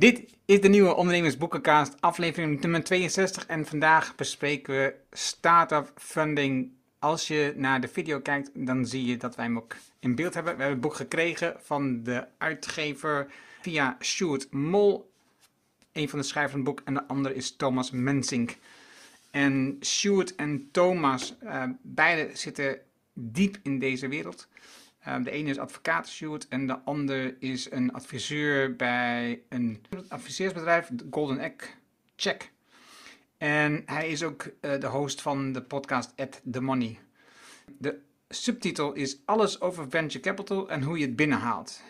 Dit is de nieuwe Ondernemersboekencast, aflevering nummer 62. En vandaag bespreken we startup funding. Als je naar de video kijkt, dan zie je dat wij hem ook in beeld hebben. We hebben het boek gekregen van de uitgever via Stuart Mol. Een van de schrijvers van het boek en de andere is Thomas Mensink. En Stuart en Thomas, uh, beide zitten diep in deze wereld. Um, de ene is advocaat Stuart en de ander is een adviseur bij een adviseursbedrijf, Golden Egg Check. En hij is ook uh, de host van de podcast At The Money. De subtitel is Alles over venture capital en hoe je het binnenhaalt.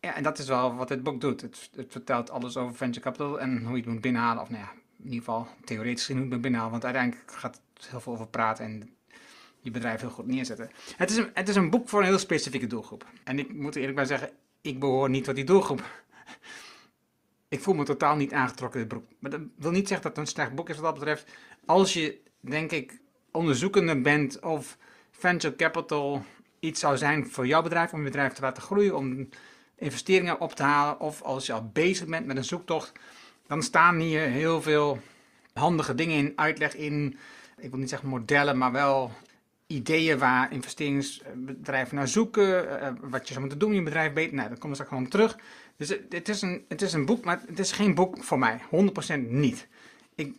Ja, en dat is wel wat dit boek doet. Het, het vertelt alles over venture capital en hoe je het moet binnenhalen. Of nou ja, in ieder geval theoretisch hoe je het moet binnenhalen. Want uiteindelijk gaat het heel veel over praten en bedrijf heel goed neerzetten. Het is, een, het is een boek voor een heel specifieke doelgroep. En ik moet eerlijk maar zeggen, ik behoor niet tot die doelgroep. ik voel me totaal niet aangetrokken dit boek. Maar dat wil niet zeggen dat het een slecht boek is wat dat betreft. Als je, denk ik, onderzoekende bent of venture capital iets zou zijn voor jouw bedrijf, om je bedrijf te laten groeien, om investeringen op te halen, of als je al bezig bent met een zoektocht, dan staan hier heel veel handige dingen in, uitleg in, ik wil niet zeggen modellen, maar wel ideeën waar investeringsbedrijven naar zoeken, uh, wat je zou moeten doen in je bedrijf beter. Nou, daar komen we straks gewoon terug. Dus het is, een, het is een boek, maar het is geen boek voor mij. 100% niet. Ik,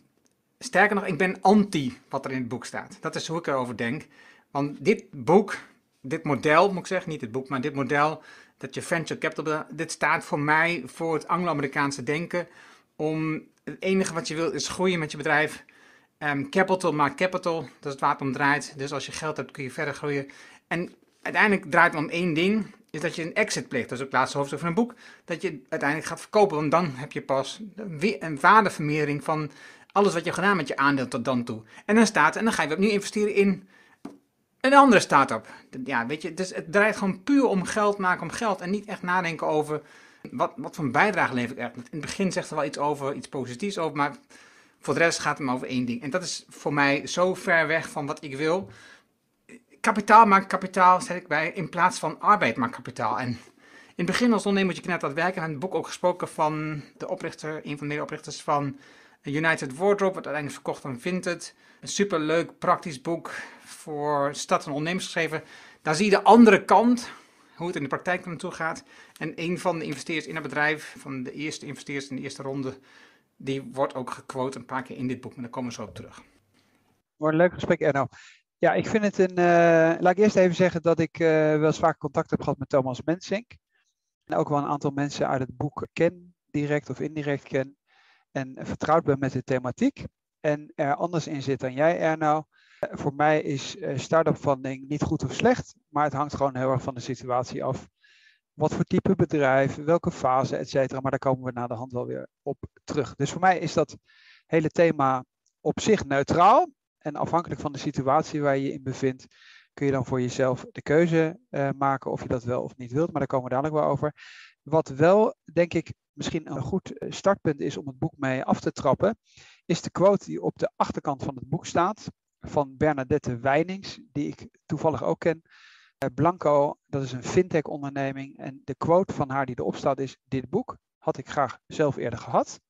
sterker nog, ik ben anti wat er in het boek staat. Dat is hoe ik erover denk. Want dit boek, dit model, moet ik zeggen, niet het boek, maar dit model, dat je venture capital, dit staat voor mij voor het Anglo-Amerikaanse denken. Om het enige wat je wil is groeien met je bedrijf Um, capital maakt capital, dat is het waar het om draait. Dus als je geld hebt kun je verder groeien. En uiteindelijk draait het om één ding, is dat je een exit pleegt. Dat is ook het laatste hoofdstuk van een boek. Dat je uiteindelijk gaat verkopen, want dan heb je pas een waardevermeerdering van alles wat je gedaan met je aandeel tot dan toe. En dan staat, en dan ga je opnieuw investeren in een andere start-up. Ja, weet je, dus het draait gewoon puur om geld maken, om geld. En niet echt nadenken over wat, wat voor een bijdrage lever ik echt. In het begin zegt er wel iets over, iets positiefs over, maar voor de rest gaat het maar over één ding. En dat is voor mij zo ver weg van wat ik wil. Kapitaal maakt kapitaal, zeg ik bij, in plaats van arbeid maakt kapitaal. En in het begin als ondernemer moet je net dat werken. We hebben het boek ook gesproken van de oprichter, een van de oprichters van United Wardrobe, wat uiteindelijk verkocht aan Vinted. Een superleuk, praktisch boek voor stad- en ondernemers geschreven. Daar zie je de andere kant, hoe het in de praktijk naartoe gaat. En een van de investeerders in het bedrijf, van de eerste investeerders in de eerste ronde, die wordt ook gequote een paar keer in dit boek, maar daar komen we zo op terug. Wordt een leuk gesprek, Erno. Ja, ik vind het een. Uh, laat ik eerst even zeggen dat ik uh, wel eens vaak contact heb gehad met Thomas Mensink. En ook wel een aantal mensen uit het boek ken, direct of indirect ken. En vertrouwd ben met de thematiek. En er anders in zit dan jij, Erno. Uh, voor mij is start-up funding niet goed of slecht, maar het hangt gewoon heel erg van de situatie af wat voor type bedrijf, welke fase, et cetera. Maar daar komen we na de hand wel weer op terug. Dus voor mij is dat hele thema op zich neutraal. En afhankelijk van de situatie waar je je in bevindt, kun je dan voor jezelf de keuze uh, maken of je dat wel of niet wilt. Maar daar komen we dadelijk wel over. Wat wel, denk ik, misschien een goed eh, startpunt is om het boek mee af te trappen, is de quote die op de achterkant van het boek staat van Bernadette Weinings, die ik toevallig ook ken. Eh, Blanco, dat is een fintech-onderneming. En de quote van haar die erop staat is: Dit boek had ik graag zelf eerder gehad.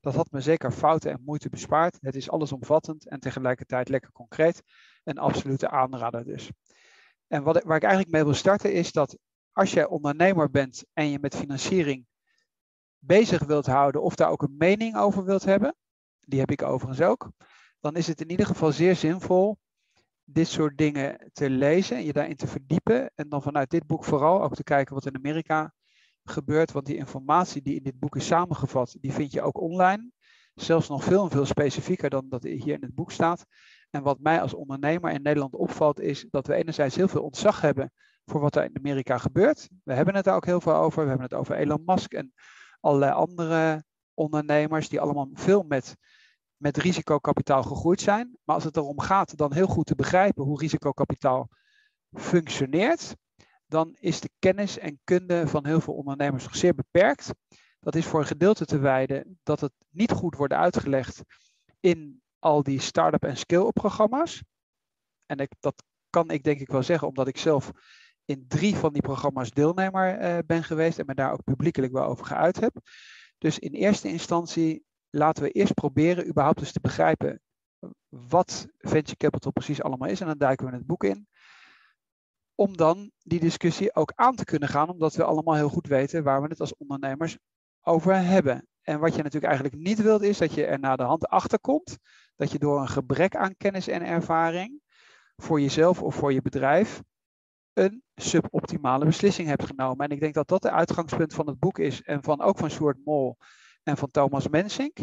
Dat had me zeker fouten en moeite bespaard. Het is allesomvattend en tegelijkertijd lekker concreet. Een absolute aanrader dus. En wat, waar ik eigenlijk mee wil starten is dat als je ondernemer bent en je met financiering bezig wilt houden of daar ook een mening over wilt hebben, die heb ik overigens ook, dan is het in ieder geval zeer zinvol dit soort dingen te lezen en je daarin te verdiepen. En dan vanuit dit boek vooral ook te kijken wat in Amerika gebeurt. Want die informatie die in dit boek is samengevat, die vind je ook online. Zelfs nog veel en veel specifieker dan dat hier in het boek staat. En wat mij als ondernemer in Nederland opvalt, is dat we enerzijds heel veel ontzag hebben voor wat er in Amerika gebeurt. We hebben het daar ook heel veel over. We hebben het over Elon Musk en allerlei andere ondernemers die allemaal veel met met risicokapitaal gegroeid zijn. Maar als het erom gaat dan heel goed te begrijpen hoe risicokapitaal functioneert, dan is de kennis en kunde van heel veel ondernemers nog zeer beperkt. Dat is voor een gedeelte te wijden dat het niet goed wordt uitgelegd in al die start-up en skill-up programma's. En ik, dat kan ik denk ik wel zeggen, omdat ik zelf in drie van die programma's deelnemer uh, ben geweest en me daar ook publiekelijk wel over geuit heb. Dus in eerste instantie laten we eerst proberen überhaupt eens te begrijpen wat venture capital precies allemaal is. En dan duiken we het boek in. Om dan die discussie ook aan te kunnen gaan, omdat we allemaal heel goed weten waar we het als ondernemers over hebben. En wat je natuurlijk eigenlijk niet wilt, is dat je er na de hand achter komt dat je door een gebrek aan kennis en ervaring voor jezelf of voor je bedrijf een suboptimale beslissing hebt genomen. En ik denk dat dat de uitgangspunt van het boek is en van ook van Sjoerd Mol en van Thomas Mensink.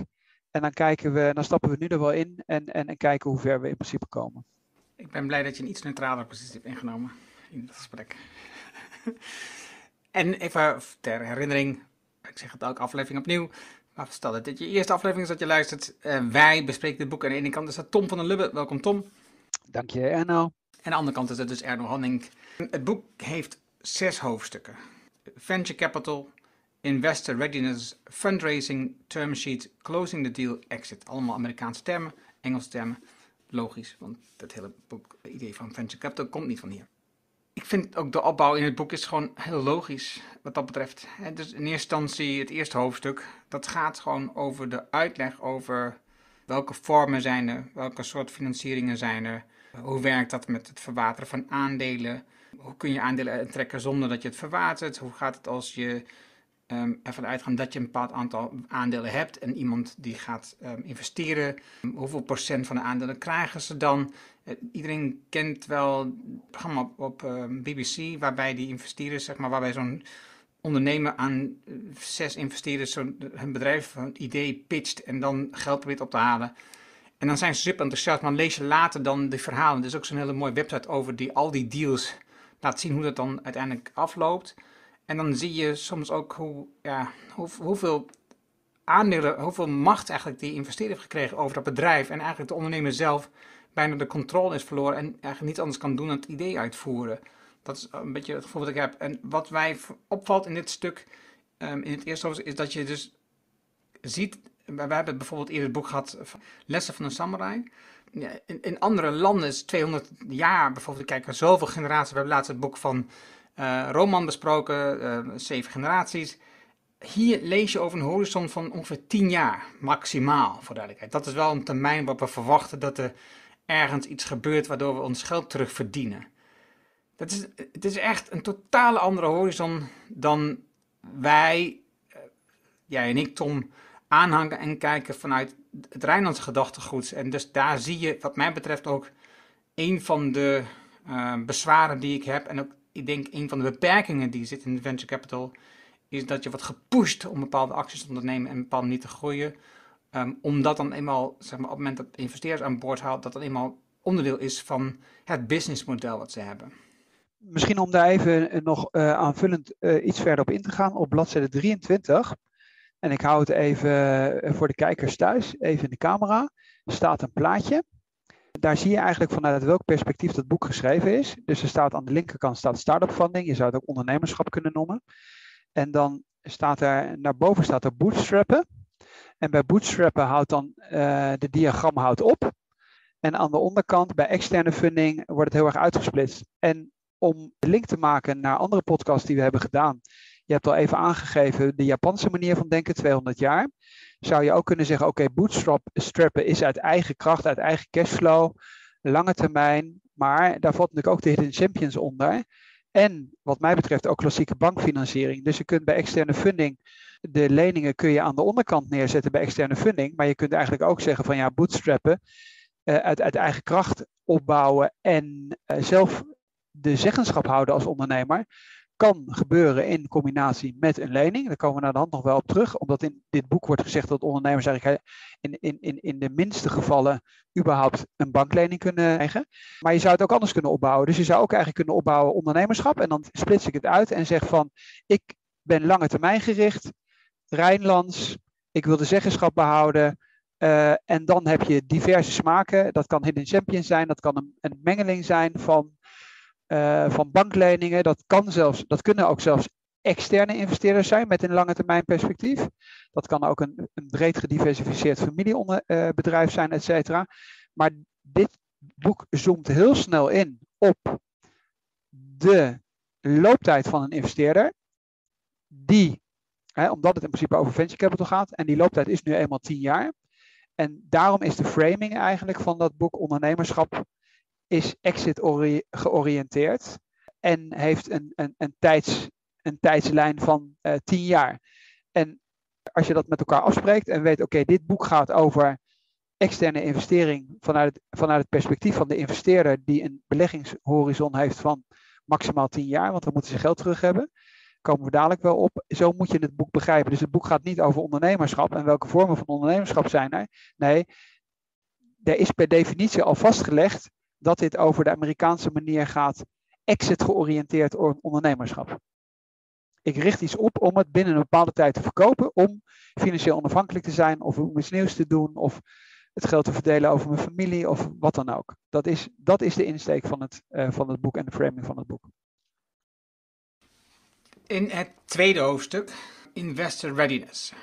En dan kijken we, dan stappen we nu er wel in en, en, en kijken hoe ver we in principe komen. Ik ben blij dat je een iets neutraler positie hebt ingenomen in het gesprek. en even ter herinnering, ik zeg het elke aflevering opnieuw. Maar stel dat dit je eerste aflevering is dat je luistert. Uh, wij bespreken dit boek. Aan de ene kant is dat Tom van der Lubbe. Welkom Tom. Dank je Erno. En aan de andere kant is het dus Erno Hanning. Het boek heeft zes hoofdstukken. Venture Capital, Investor Readiness, Fundraising, Term Sheet, Closing the Deal, Exit. Allemaal Amerikaanse termen, Engelse termen. Logisch, want het hele boek, het idee van Venture Capital komt niet van hier. Ik vind ook de opbouw in het boek is gewoon heel logisch wat dat betreft. Dus in eerste instantie het eerste hoofdstuk, dat gaat gewoon over de uitleg over welke vormen zijn er, welke soort financieringen zijn er, hoe werkt dat met het verwateren van aandelen, hoe kun je aandelen trekken zonder dat je het verwatert, hoe gaat het als je um, ervan uitgaan dat je een bepaald aantal aandelen hebt en iemand die gaat um, investeren, hoeveel procent van de aandelen krijgen ze dan? Uh, iedereen kent wel het programma op, op ehm, BBC waarbij die investeerders, zeg maar, waarbij zo'n ondernemer aan uh, zes investeerders zo hun bedrijf, een idee pitcht en dan geld probeert op te halen. En dan zijn ze super enthousiast, maar lees je later dan de verhalen. Er is ook zo'n hele mooie website over die al die deals laat zien hoe dat dan uiteindelijk afloopt. En dan zie je soms ook hoe, ja, hoe, hoeveel aandelen, hoeveel macht eigenlijk die investeerder heeft gekregen over dat bedrijf. En eigenlijk de ondernemer zelf bijna de controle is verloren en eigenlijk niets anders kan doen dan het idee uitvoeren. Dat is een beetje het gevoel dat ik heb. En wat mij opvalt in dit stuk, um, in het eerste hoofdstuk, is dat je dus ziet. We hebben bijvoorbeeld eerder het boek gehad, Lessen van een Samurai. In, in andere landen is 200 jaar bijvoorbeeld. Kijk zoveel generaties. We hebben laatst het boek van Roman besproken, uh, zeven generaties. Hier lees je over een horizon van ongeveer 10 jaar, maximaal, voor duidelijkheid. Dat is wel een termijn waarop we verwachten dat er ergens iets gebeurt waardoor we ons geld terugverdienen. Dat is, het is echt een totale andere horizon dan wij, uh, jij en ik, Tom, aanhangen en kijken vanuit het Rijnlandse gedachtegoed. En dus daar zie je, wat mij betreft, ook een van de bezwaren die ik heb en ook ik denk een van de beperkingen die zit in de venture capital is dat je wordt gepusht om bepaalde acties te ondernemen en bepaalde niet te groeien. Um, omdat dan eenmaal, zeg maar, op het moment dat investeerders aan boord haalt, dat dan eenmaal onderdeel is van het businessmodel wat ze hebben. Misschien om daar even nog uh, aanvullend uh, iets verder op in te gaan, op bladzijde 23. En ik hou het even voor de kijkers thuis, even in de camera, staat een plaatje daar zie je eigenlijk vanuit welk perspectief dat boek geschreven is. Dus er staat aan de linkerkant staat start-up funding. Je zou het ook ondernemerschap kunnen noemen. En dan staat er, naar boven staat er bootstrappen. En bij bootstrappen houdt dan uh, de diagram houdt op. En aan de onderkant, bij externe funding, wordt het heel erg uitgesplitst. En om de link te maken naar andere podcasts die we hebben gedaan. Je hebt al even aangegeven de Japanse manier van denken, 200 jaar zou je ook kunnen zeggen, oké, okay, bootstrappen is uit eigen kracht, uit eigen cashflow, lange termijn, maar daar valt natuurlijk ook de hidden champions onder. En wat mij betreft ook klassieke bankfinanciering. Dus je kunt bij externe funding, de leningen kun je aan de onderkant neerzetten bij externe funding, maar je kunt eigenlijk ook zeggen van ja, bootstrappen, uh, uit, uit eigen kracht opbouwen en uh, zelf de zeggenschap houden als ondernemer kan gebeuren in combinatie met een lening. Daar komen we naar de hand nog wel op terug, omdat in dit boek wordt gezegd dat ondernemers eigenlijk in, in, in, in de minste gevallen überhaupt een banklening kunnen krijgen. Maar je zou het ook anders kunnen opbouwen. Dus je zou ook eigenlijk kunnen opbouwen ondernemerschap en dan splits ik het uit en zeg van ik ben lange termijn gericht, Rijnlands, ik wil de zeggenschap behouden. Uh, en dan heb je diverse smaken. Dat kan hidden champion zijn, dat kan een, een mengeling zijn van uh, van bankleningen. Dat, kan zelfs, dat kunnen ook zelfs externe investeerders zijn met een lange termijn perspectief. Dat kan ook een, een breed gediversifieerd familiebedrijf uh, zijn, et cetera. Maar dit boek zoomt heel snel in op de looptijd van een investeerder, die, hè, omdat het in principe over venture capital gaat, en die looptijd is nu eenmaal 10 jaar. En daarom is de framing eigenlijk van dat boek ondernemerschap is exit georiënteerd en heeft een, een, een, tijds, een tijdslijn van uh, 10 jaar. En als je dat met elkaar afspreekt en weet, oké, dit boek gaat over externe investering vanuit vanuit het perspectief van de investeerder die een beleggingshorizon heeft van maximaal 10 jaar, want dan moeten ze geld terug hebben. Komen we dadelijk wel op. Zo moet je het boek begrijpen. Dus het boek gaat niet over ondernemerschap en welke vormen van ondernemerschap zijn er. Nee, er is per definitie al vastgelegd dat dit over de Amerikaanse manier gaat, exit georiënteerd ondernemerschap. Ik richt iets op om het binnen een bepaalde tijd te verkopen, om financieel onafhankelijk te zijn, of om iets nieuws te doen, of het geld te verdelen over mijn familie, of wat dan ook. Dat is, dat is de insteek van het, uh, van het boek en de framing van het boek. In het tweede hoofdstuk, Investor Readiness.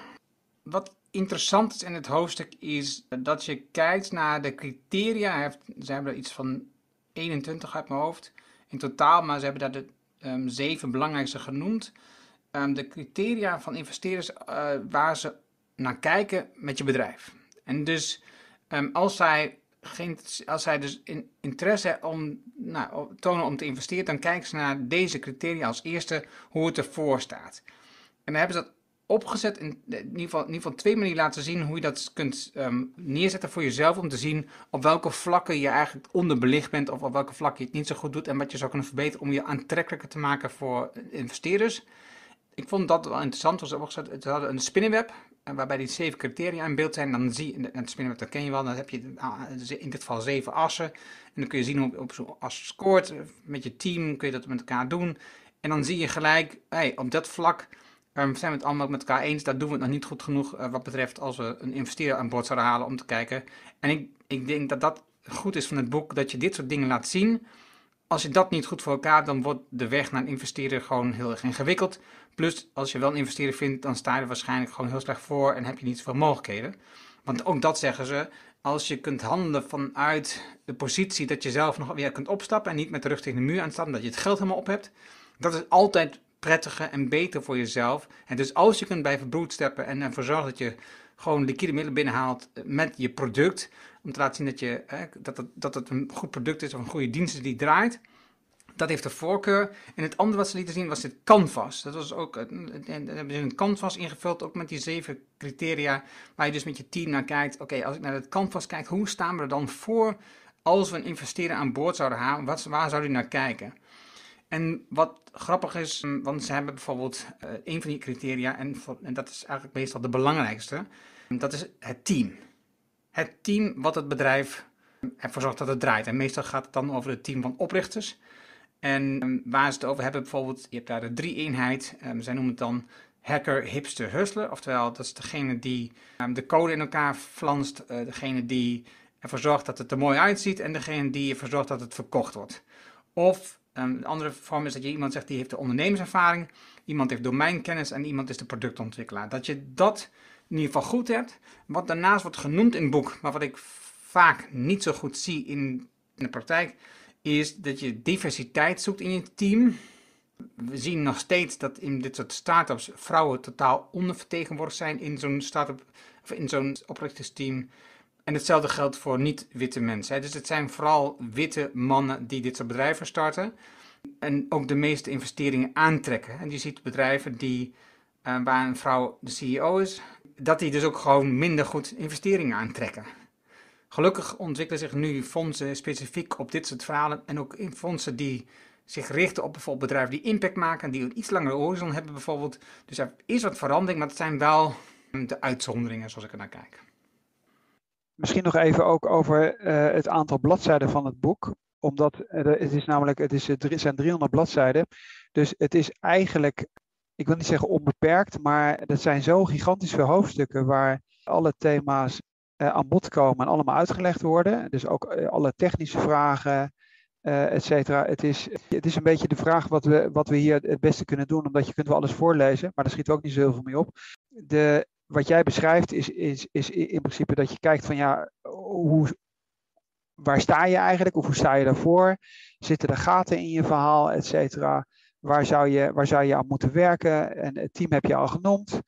Wat interessant in het hoofdstuk is dat je kijkt naar de criteria. Ze hebben er iets van 21 uit mijn hoofd in totaal, maar ze hebben daar de um, zeven belangrijkste genoemd. Um, de criteria van investeerders uh, waar ze naar kijken met je bedrijf. En dus um, als zij geen, als zij dus in, interesse om, nou, tonen om te investeren, dan kijken ze naar deze criteria als eerste hoe het ervoor staat. En dan hebben ze dat opgezet, in, in, ieder geval, in ieder geval twee manieren laten zien hoe je dat kunt um, neerzetten voor jezelf. Om te zien op welke vlakken je eigenlijk onderbelicht bent of op welke vlakken je het niet zo goed doet. En wat je zou kunnen verbeteren om je aantrekkelijker te maken voor investeerders. Ik vond dat wel interessant. Was opgezet. Het hadden een spinnenweb waarbij die zeven criteria in beeld zijn. Dan zie je, het spinnenweb dat ken je wel, dan heb je ah, in dit geval zeven assen. En dan kun je zien hoe op zo'n as scoort. Met je team kun je dat met elkaar doen. En dan zie je gelijk, hey, op dat vlak um, zijn we het allemaal met elkaar eens. Dat doen we het nog niet goed genoeg uh, wat betreft als we een investeerder aan boord zouden halen om te kijken. En ik, ik denk dat dat goed is van het boek, dat je dit soort dingen laat zien. Als je dat niet goed voor elkaar hebt, dan wordt de weg naar een investeerder gewoon heel erg ingewikkeld. Plus, als je wel een investeerder vindt, dan sta je er waarschijnlijk gewoon heel slecht voor en heb je niet zoveel mogelijkheden. Want ook dat zeggen ze, als je kunt handelen vanuit de positie dat je zelf nog weer kunt opstappen en niet met de rug tegen de muur aan stappen, dat je het geld helemaal op hebt, dat is altijd prettiger en beter voor jezelf. En dus als je kunt blijven bootstrappen en ervoor zorgen dat je gewoon liquide middelen binnenhaalt met je product, om te laten zien dat, je, dat, het, dat het een goed product is of een goede dienst die draait, dat heeft de voorkeur. En het andere wat ze lieten zien was dit canvas. Dat was ook, en hebben ze een canvas ingevuld, ook met die zeven criteria, waar je dus met je team naar kijkt. Oké, als ik naar het canvas kijk, hoe staan we er dan voor als we een investeerder aan boord zouden halen? Wat, waar zou die naar kijken? En wat grappig is, mm, want ze hebben bijvoorbeeld uh, een van die criteria, en, en dat is eigenlijk meestal de belangrijkste, dat is het team. Het team wat het bedrijf ervoor zorgt dat het draait. En meestal gaat het dan over het team van oprichters. En waar ze het over hebben, bijvoorbeeld, je hebt daar de drie-eenheid. Um, zij noemen het dan hacker, hipster, hustler. Oftewel, dat is degene die um, de code in elkaar flanst. Uh, degene die ervoor zorgt dat het er mooi uitziet. En degene die ervoor zorgt dat het verkocht wordt. Of een andere vorm is dat je iemand zegt die heeft de ondernemerservaring. Iemand heeft domeinkennis en iemand is de productontwikkelaar. Dat je dat in ieder geval goed hebt. Wat daarnaast wordt genoemd in het boek, maar wat ik vaak niet zo goed zie in de praktijk is dat je diversiteit zoekt in je team. We zien nog steeds dat in dit soort start-ups vrouwen totaal ondervertegenwoordigd zijn in zo'n start-up of in zo'n oprichtersteam. En hetzelfde geldt voor niet-witte mensen. Dus het zijn vooral witte mannen die dit soort bedrijven starten. En ook de meeste investeringen aantrekken. En je ziet bedrijven die, uh, waar een vrouw de CEO is, dat die dus ook gewoon minder goed investeringen aantrekken. Gelukkig ontwikkelen zich nu fondsen specifiek op dit soort verhalen en ook fondsen die zich richten op bijvoorbeeld bedrijven die impact maken, die een iets langere horizon hebben bijvoorbeeld. Dus er is wat verandering, maar het zijn wel de uitzonderingen zoals ik er naar kijk. Misschien nog even ook over uh, het aantal bladzijden van het boek. Omdat het is namelijk, het, is, het zijn 300 bladzijden. Dus het is eigenlijk, ik wil niet zeggen onbeperkt, maar het zijn zo gigantisch veel hoofdstukken waar alle thema's aan bod komen en allemaal uitgelegd worden. Dus ook alle technische vragen, uh, et cetera. Het is, het is een beetje de vraag wat we, wat we hier het beste kunnen doen, omdat je kunt wel alles voorlezen, maar daar schiet ook niet zo heel veel mee op. De, wat jij beschrijft is, is, is in principe dat je kijkt van ja, hoe, waar sta je eigenlijk of hoe sta je daarvoor? Zitten er gaten in je verhaal, et cetera? waar zou, je, waar zou je aan moeten werken? En het team heb je al genoemd.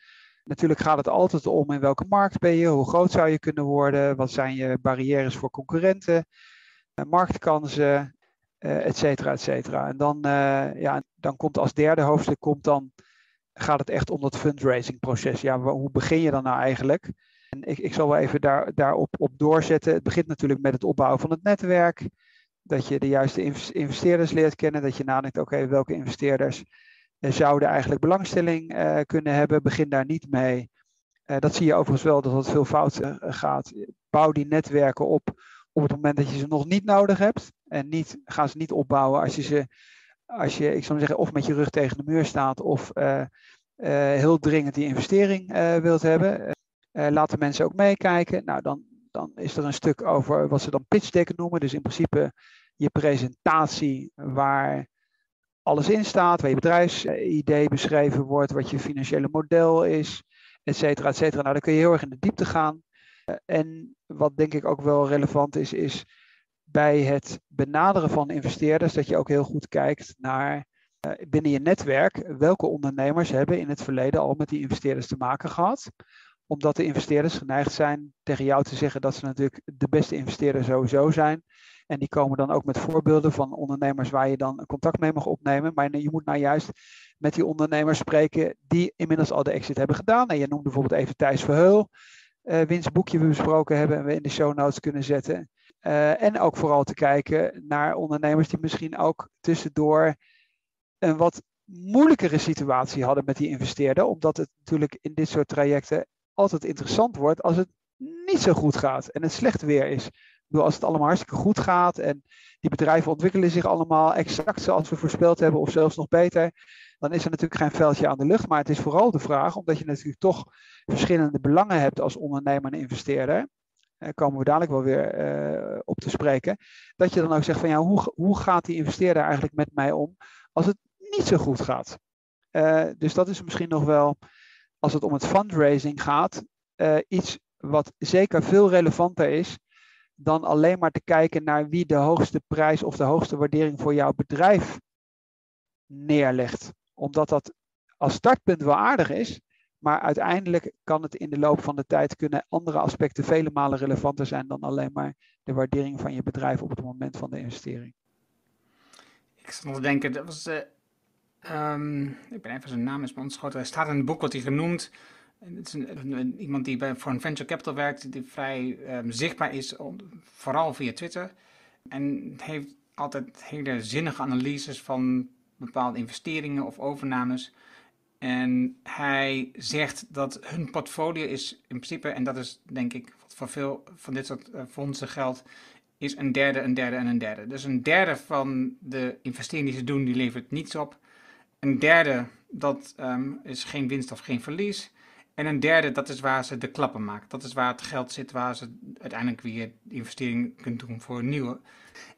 Natuurlijk gaat het altijd om in welke markt ben je, hoe groot zou je kunnen worden, wat zijn je barrières voor concurrenten, uh, marktkansen, uh, et cetera, et cetera. En dan, uh, ja, dan komt als derde hoofdstuk komt dan, gaat het echt om dat fundraising proces. Ja, hoe begin je dan nou eigenlijk? En ik, ik zal wel even daar, daarop op doorzetten. Het begint natuurlijk met het opbouwen van het netwerk. Dat je de juiste investeerders leert kennen. Dat je nadenkt, oké, welke investeerders zouden eigenlijk belangstelling uh, kunnen hebben. Begin daar niet mee. Uh, dat zie je overigens wel dat het veel fout gaat. Bouw die netwerken op op het moment dat je ze nog niet nodig hebt. En niet, ga ze niet opbouwen als je ze, als je, ik zou zeggen, of met je rug tegen de muur staat of heel dringend die investering wilt hebben. laat de mensen ook meekijken. Nou, dan, dan is er een stuk over wat ze dan pitch deck noemen. Dus in principe je presentatie waar alles in staat, waar je bedrijfsidee beschreven wordt, wat je financiële model is, et cetera, et cetera. Nou, dan kun je heel erg in de diepte gaan. En wat denk ik ook wel relevant is, is bij het benaderen van investeerders dat je ook heel goed kijkt naar uh, binnen je netwerk welke ondernemers hebben in het verleden al met die investeerders te maken gehad. Omdat de investeerders geneigd zijn tegen jou te zeggen dat ze natuurlijk de beste investeerder sowieso zijn. En die komen dan ook met voorbeelden van ondernemers waar je dan contact mee mag opnemen. Maar je moet nou juist met die ondernemers spreken die inmiddels al de exit hebben gedaan. En je noemt bijvoorbeeld even Thijs Verheul, uh, wiens boekje we besproken hebben en we in de show notes kunnen zetten. Uh, en ook vooral te kijken naar ondernemers die misschien ook tussendoor een wat moeilijkere situatie hadden met die investeerder. Omdat het natuurlijk in dit soort trajecten altijd interessant wordt als het niet zo goed gaat en het slecht weer is bedoel, als het allemaal hartstikke goed gaat en die bedrijven ontwikkelen zich allemaal exact zoals we voorspeld hebben of zelfs nog beter, dan is er natuurlijk geen veldje aan de lucht. Maar het is vooral de vraag, omdat je natuurlijk toch verschillende belangen hebt als ondernemer en investeerder, daar komen we dadelijk wel weer uh, op te spreken, dat je dan ook zegt van ja, hoe, hoe gaat die investeerder eigenlijk met mij om als het niet zo goed gaat? Uh, dus dat is misschien nog wel, als het om het fundraising gaat, iets wat zeker veel relevanter is dan alleen maar te kijken naar wie de hoogste prijs of de hoogste waardering voor jouw bedrijf neerlegt. Omdat dat als startpunt wel aardig is, maar uiteindelijk kan het in de loop van de tijd kunnen andere aspecten vele malen relevanter zijn dan alleen maar de waardering van je bedrijf op het moment van de investering. Ik zat nog denken, dat was, uh, um, ik ben even zijn naam is ontschoten. Er staat in het boek wat hij genoemd het is een, iemand die bij, voor een venture capital werkt, die vrij um, zichtbaar is, vooral via Twitter. En heeft altijd hele zinnige analyses van bepaalde investeringen of overnames. En hij zegt dat hun portfolio is in principe, en dat is denk ik voor veel van dit soort uh, fondsen geldt, is een derde, een derde en een derde. Dus een derde van de investeringen die ze doen, die levert niets op. Een derde, dat um, is geen winst of geen verlies. En een derde, dat is waar ze de klappen maken. Dat is waar het geld zit, waar ze uiteindelijk weer investeringen kunnen doen voor een nieuwe.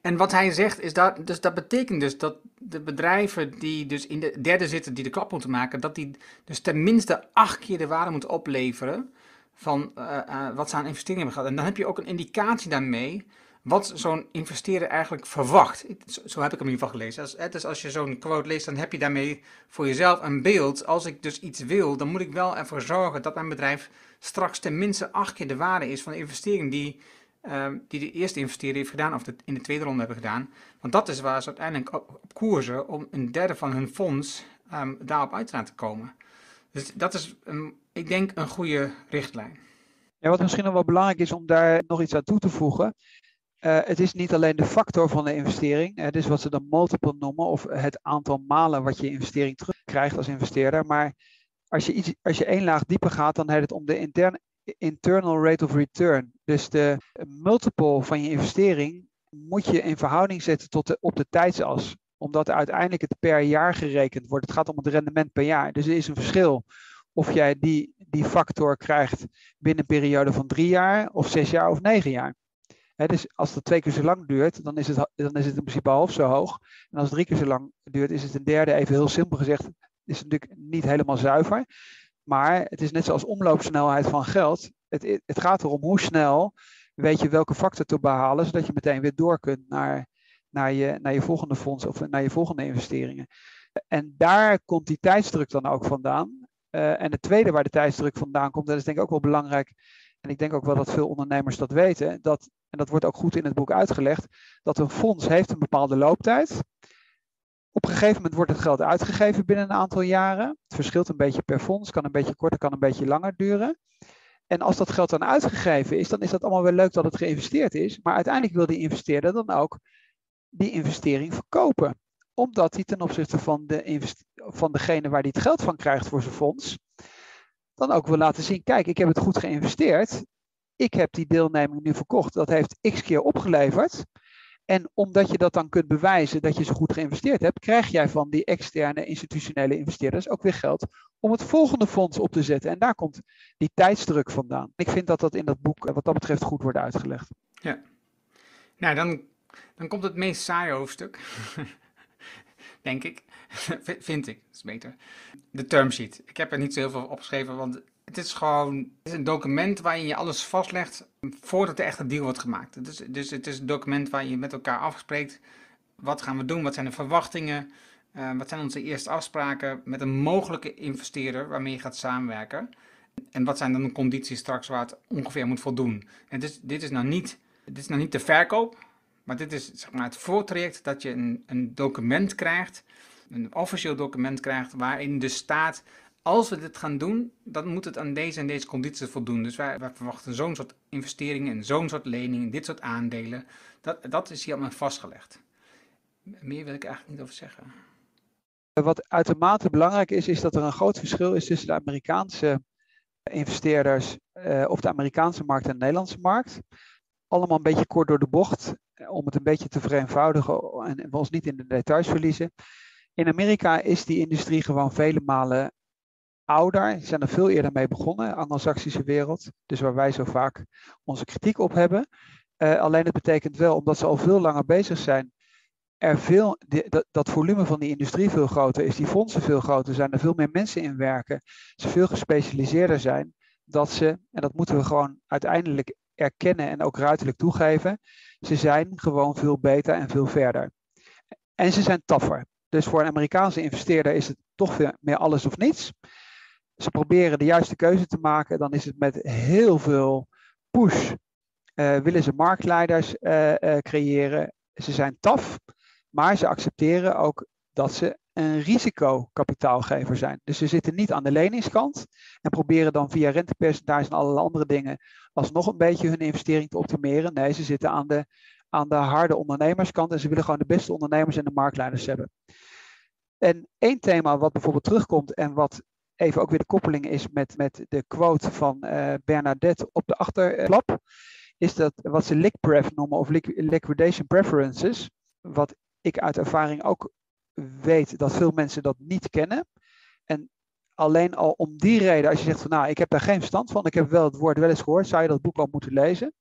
En wat hij zegt, is dat, dus dat betekent dus dat de bedrijven die dus in de derde zitten, die de klap moeten maken, dat die dus tenminste acht keer de waarde moeten opleveren van uh, uh, wat ze aan investeringen hebben gehad. En dan heb je ook een indicatie daarmee wat zo'n investeerder eigenlijk verwacht. Zo heb ik hem in ieder geval gelezen. Dus als je zo'n quote leest, dan heb je daarmee voor jezelf een beeld. Als ik dus iets wil, dan moet ik wel ervoor zorgen dat mijn bedrijf straks tenminste acht keer de waarde is van de investering die, uh, die de eerste investeerder heeft gedaan, of in de tweede ronde hebben gedaan. Want dat is waar ze uiteindelijk op, koersen om een derde van hun fonds um, daarop uit te laten komen. Dus dat is, een, ik denk, een goede richtlijn. Wat misschien nog wel belangrijk is om daar nog iets aan toe te voegen, uh, het is niet alleen de factor van de investering, het is wat ze dan multiple noemen, of het aantal malen wat je investering terugkrijgt als investeerder. Maar als je, iets, als je één laag dieper gaat, dan heeft het om de interne, internal rate of return. Dus de multiple van je investering moet je in verhouding zetten tot op de tijdsas. Omdat uiteindelijk het per jaar gerekend wordt. Het gaat om het rendement per jaar. Dus er is een verschil of jij die, die factor krijgt binnen een periode van drie jaar, of zes jaar of negen jaar dus als het twee keer zo lang duurt, dan is, het, dan is het in principe half zo hoog. En als het drie keer zo lang duurt, is het een derde, even heel simpel gezegd, is het natuurlijk niet helemaal zuiver. Maar het is net zoals omloopsnelheid van geld. Het, het gaat erom hoe snel weet je welke factor te behalen, zodat je meteen weer door kunt naar, naar, je, naar je volgende fonds of naar je volgende investeringen. En daar komt die tijdsdruk dan ook vandaan. Uh, en het tweede waar de tijdsdruk vandaan komt, dat is denk ik ook wel belangrijk. En ik denk ook wel dat veel ondernemers dat weten. Dat, en dat wordt ook goed in het boek uitgelegd. Dat een fonds heeft een bepaalde looptijd. Op een gegeven moment wordt het geld uitgegeven binnen een aantal jaren. Het verschilt een beetje per fonds, kan een beetje korter, kan een beetje langer duren. En als dat geld dan uitgegeven is, dan is dat allemaal wel leuk dat het geïnvesteerd is. Maar uiteindelijk wil die investeerder dan ook die investering verkopen. Omdat hij ten opzichte van, de van degene waar hij het geld van krijgt voor zijn fonds, dan ook wil laten zien, kijk, ik heb het goed geïnvesteerd. Ik heb die deelneming nu verkocht. Dat heeft x keer opgeleverd. En omdat je dat dan kunt bewijzen dat je zo goed geïnvesteerd hebt, krijg jij van die externe institutionele investeerders ook weer geld om het volgende fonds op te zetten. En daar komt die tijdsdruk vandaan. Ik vind dat dat in dat boek wat dat betreft goed wordt uitgelegd. Ja. Nou, dan, dan komt het meest saaie hoofdstuk. Denk ik. vind ik. Dat is beter. De term sheet. Ik heb er niet zo heel veel opgeschreven, want het is gewoon is een document waarin je alles vastlegt voordat er echt een deal wordt gemaakt. Dus, dus het is een document waar je met elkaar afspreekt. Wat gaan we doen? Wat zijn de verwachtingen? Uh, wat zijn onze eerste afspraken met een mogelijke investeerder waarmee je gaat samenwerken? En wat zijn dan de condities straks waar het ongeveer moet voldoen? En dus, dit, is nou niet, dit is nou niet de verkoop, maar dit is zeg maar, het voortraject dat je een, een document krijgt, een officieel document krijgt, waarin de staat als we dit gaan doen, dan moet het aan deze en deze condities voldoen. Dus wij, verwachten zo'n soort investeringen en zo'n soort leningen, dit soort aandelen. Dat, dat is hier allemaal vastgelegd. Meer wil ik eigenlijk niet over zeggen. Wat uitermate belangrijk is, is dat er een groot verschil is tussen de Amerikaanse investeerders of de Amerikaanse markt en de Nederlandse markt. Allemaal een beetje kort door de bocht, eh, om het een beetje te vereenvoudigen en we ons niet in de details verliezen. In Amerika is die industrie gewoon vele malen ouder, zijn er veel eerder mee begonnen, Anglo-Saxische wereld, dus waar wij zo vaak onze kritiek op hebben. Uh, alleen het betekent wel, omdat ze al veel langer bezig zijn, er veel, dat, dat, volume van die industrie veel groter is, die fondsen veel groter zijn, er veel meer mensen in werken, ze veel gespecialiseerder zijn, dat ze, en dat moeten we gewoon uiteindelijk erkennen en ook ruiterlijk toegeven, ze zijn gewoon veel beter en veel verder. En ze zijn taffer. Dus voor een Amerikaanse investeerder is het toch weer meer alles of niets ze proberen de juiste keuze te maken, dan is het met heel veel push. Uh, willen ze marktleiders uh, uh, creëren. Ze zijn taf, maar ze accepteren ook dat ze een risicokapitaalgever zijn. Dus ze zitten niet aan de leningskant en proberen dan via rentepercentages en allerlei andere dingen alsnog een beetje hun investering te optimeren. Nee, ze zitten aan de, aan de harde ondernemerskant en ze willen gewoon de beste ondernemers en de marktleiders hebben. En één thema wat bijvoorbeeld terugkomt en wat even ook weer de koppeling is met, met de quote van uh, Bernadette op de achterklap, is dat wat ze LICPREF noemen of liquidation preferences, wat ik uit ervaring ook weet dat veel mensen dat niet kennen. En alleen al om die reden, als je zegt van nou, ik heb daar geen verstand van, ik heb wel het woord wel eens gehoord, zou je dat boek al moeten lezen.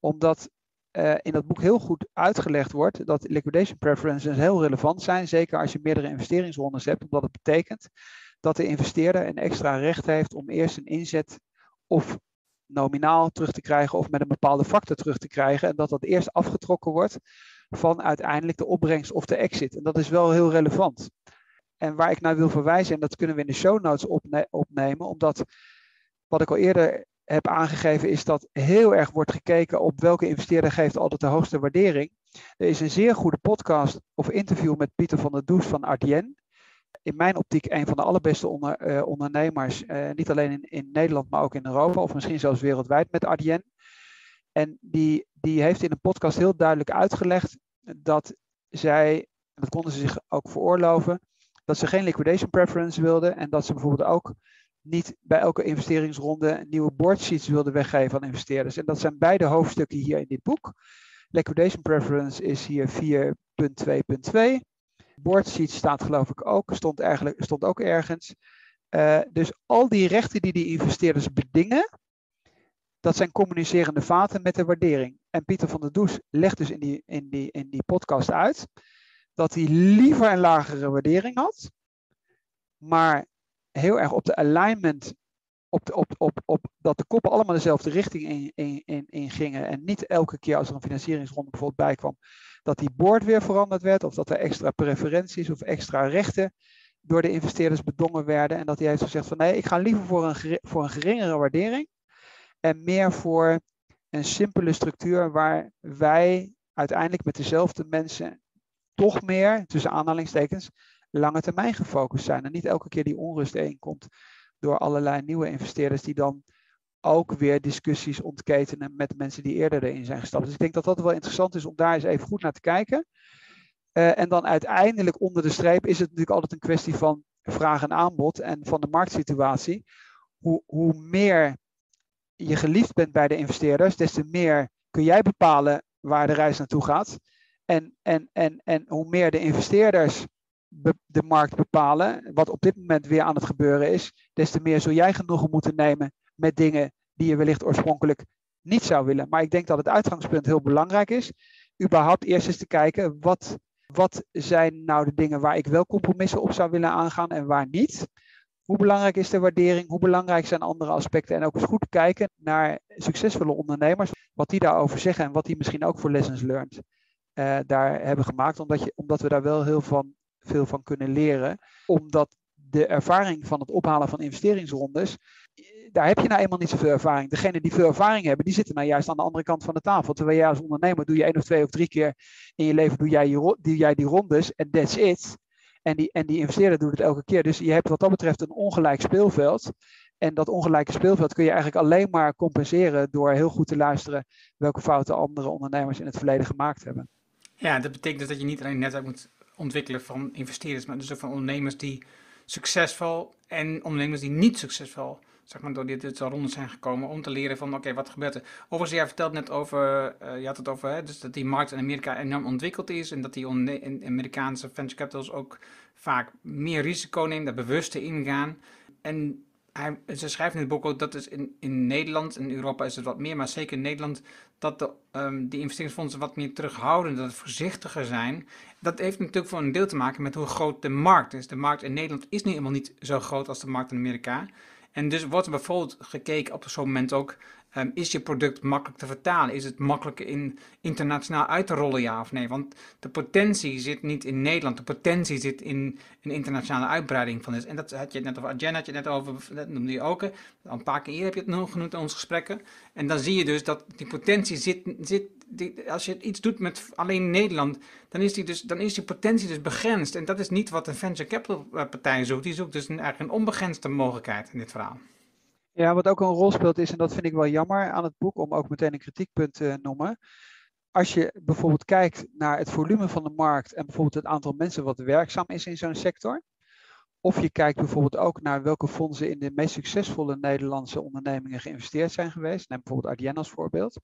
Omdat uh, in dat boek heel goed uitgelegd wordt dat liquidation preferences heel relevant zijn, zeker als je meerdere investeringsrondes hebt, omdat het betekent dat de investeerder een extra recht heeft om eerst een inzet of nominaal terug te krijgen of met een bepaalde factor terug te krijgen. En dat dat eerst afgetrokken wordt van uiteindelijk de opbrengst of de exit. En dat is wel heel relevant. En waar ik naar wil verwijzen, en dat kunnen we in de show notes opnemen, omdat wat ik al eerder heb aangegeven is dat heel erg wordt gekeken op welke investeerder geeft altijd de hoogste waardering. Er is een zeer goede podcast of interview met Pieter van der Does van Ardien in mijn optiek een van de allerbeste onder, eh, ondernemers, uh, niet alleen in, in Nederland, maar ook in Europa, of misschien zelfs wereldwijd met Adyen. En die, die heeft in een podcast heel duidelijk uitgelegd dat zij, en dat konden ze zich ook veroorloven, dat ze geen liquidation preference wilden en dat ze bijvoorbeeld ook niet bij elke investeringsronde nieuwe boardsheets wilden weggeven aan investeerders. En dat zijn beide hoofdstukken hier in dit boek. Liquidation preference is hier 4.2.2 boardsheet staat geloof ik ook, stond, eigenlijk, stond ook ergens. Uh, dus al die rechten die die investeerders bedingen, dat zijn communicerende vaten met de waardering. En Pieter van der Does legt dus in die, in die, in die podcast uit dat hij liever een lagere waardering had, maar heel erg op de alignment, op, op, op, op dat de koppen allemaal dezelfde richting in, in, in, in gingen en niet elke keer als er een financieringsronde bijvoorbeeld bij kwam, dat die board weer veranderd werd of dat er extra preferenties of extra rechten door de investeerders bedongen werden. En dat hij heeft gezegd van nee, ik ga liever voor een, voor een geringere waardering en meer voor een simpele structuur waar wij uiteindelijk met dezelfde mensen toch meer, tussen aanhalingstekens, lange termijn gefocust zijn. En niet elke keer die onrust heen komt door allerlei nieuwe investeerders die dan ook weer discussies ontketenen met mensen die eerder erin zijn gestapt. Dus ik denk dat dat wel interessant is om daar eens even goed naar te kijken. Uh, en dan uiteindelijk onder de streep is het natuurlijk altijd een kwestie van vraag en aanbod en van de marktsituatie. Hoe, hoe meer je geliefd bent bij de investeerders, des te meer kun jij bepalen waar de reis naartoe gaat. En, en, en, en hoe meer de investeerders de markt bepalen, wat op dit moment weer aan het gebeuren is, des te meer zul jij genoegen moeten nemen met dingen die je wellicht oorspronkelijk niet zou willen. Maar ik denk dat het uitgangspunt heel belangrijk is. Überhaupt eerst eens te kijken, wat, wat zijn nou de dingen waar ik wel compromissen op zou willen aangaan en waar niet? Hoe belangrijk is de waardering? Hoe belangrijk zijn andere aspecten? En ook eens goed kijken naar succesvolle ondernemers, wat die daarover zeggen en wat die misschien ook voor lessons learned uh, daar hebben gemaakt. Omdat, je, omdat we daar wel heel van, veel van kunnen leren. Omdat de ervaring van het ophalen van investeringsrondes, daar heb je nou eenmaal niet zoveel ervaring. Degenen die veel ervaring hebben, die zitten nou juist aan de andere kant van de tafel. Terwijl jij als ondernemer doe je één of twee of drie keer in je leven doe jij, je, doe jij die rondes en that's it. En die, en die investeerder doet het elke keer. Dus je hebt wat dat betreft een ongelijk speelveld. En dat ongelijke speelveld kun je eigenlijk alleen maar compenseren door heel goed te luisteren welke fouten andere ondernemers in het verleden gemaakt hebben. Ja, dat betekent dus dat je niet alleen netwerk moet ontwikkelen van investeerders, maar dus ook van ondernemers die succesvol en ondernemers die niet succesvol zeg maar, door dit, dit ronde zijn gekomen om te leren van oké, wat gebeurt er. Overigens, jij vertelt net over, uh, je had het over, hè, dus dat die markt in Amerika enorm ontwikkeld is en dat die Amerikaanse venture capitals ook vaak meer risico nemen, daar bewuster ingaan. En ze schrijft in het boek ook dat is in, in Nederland, in Europa is het wat meer, maar zeker in Nederland, dat de, um, die investeringsfondsen wat meer terughouden, dat het voorzichtiger zijn. Dat heeft natuurlijk voor een deel te maken met hoe groot de markt is. De markt in Nederland is nu helemaal niet zo groot als de markt in Amerika. En dus wordt bijvoorbeeld gekeken op zo'n moment ook, um, is je product makkelijk te vertalen? Is het makkelijk in, internationaal uit te rollen, ja of nee? Want de potentie zit niet in Nederland, de potentie zit in een internationale uitbreiding van dit. En dat had je net over, Jen had je net over, dat noemde je ook, al een paar keer heb je het nog genoemd in onze gesprekken. En dan zie je dus dat die potentie zit, zit die, als je iets doet met alleen Nederland, dan is, die dus, dan is die potentie dus begrensd. En dat is niet wat een venture capital eh, partij zoekt. Die zoekt dus een, eigenlijk een onbegrensde mogelijkheid in dit verhaal. Ja, wat ook een rol speelt is, en dat vind ik wel jammer aan het boek, om ook meteen een kritiekpunt te noemen. Als je bijvoorbeeld kijkt naar het volume van de markt en bijvoorbeeld het aantal mensen wat werkzaam is in zo'n sector. Of je kijkt bijvoorbeeld ook naar welke fondsen in de meest succesvolle Nederlandse ondernemingen geïnvesteerd zijn geweest. Neem bijvoorbeeld Ardian als voorbeeld.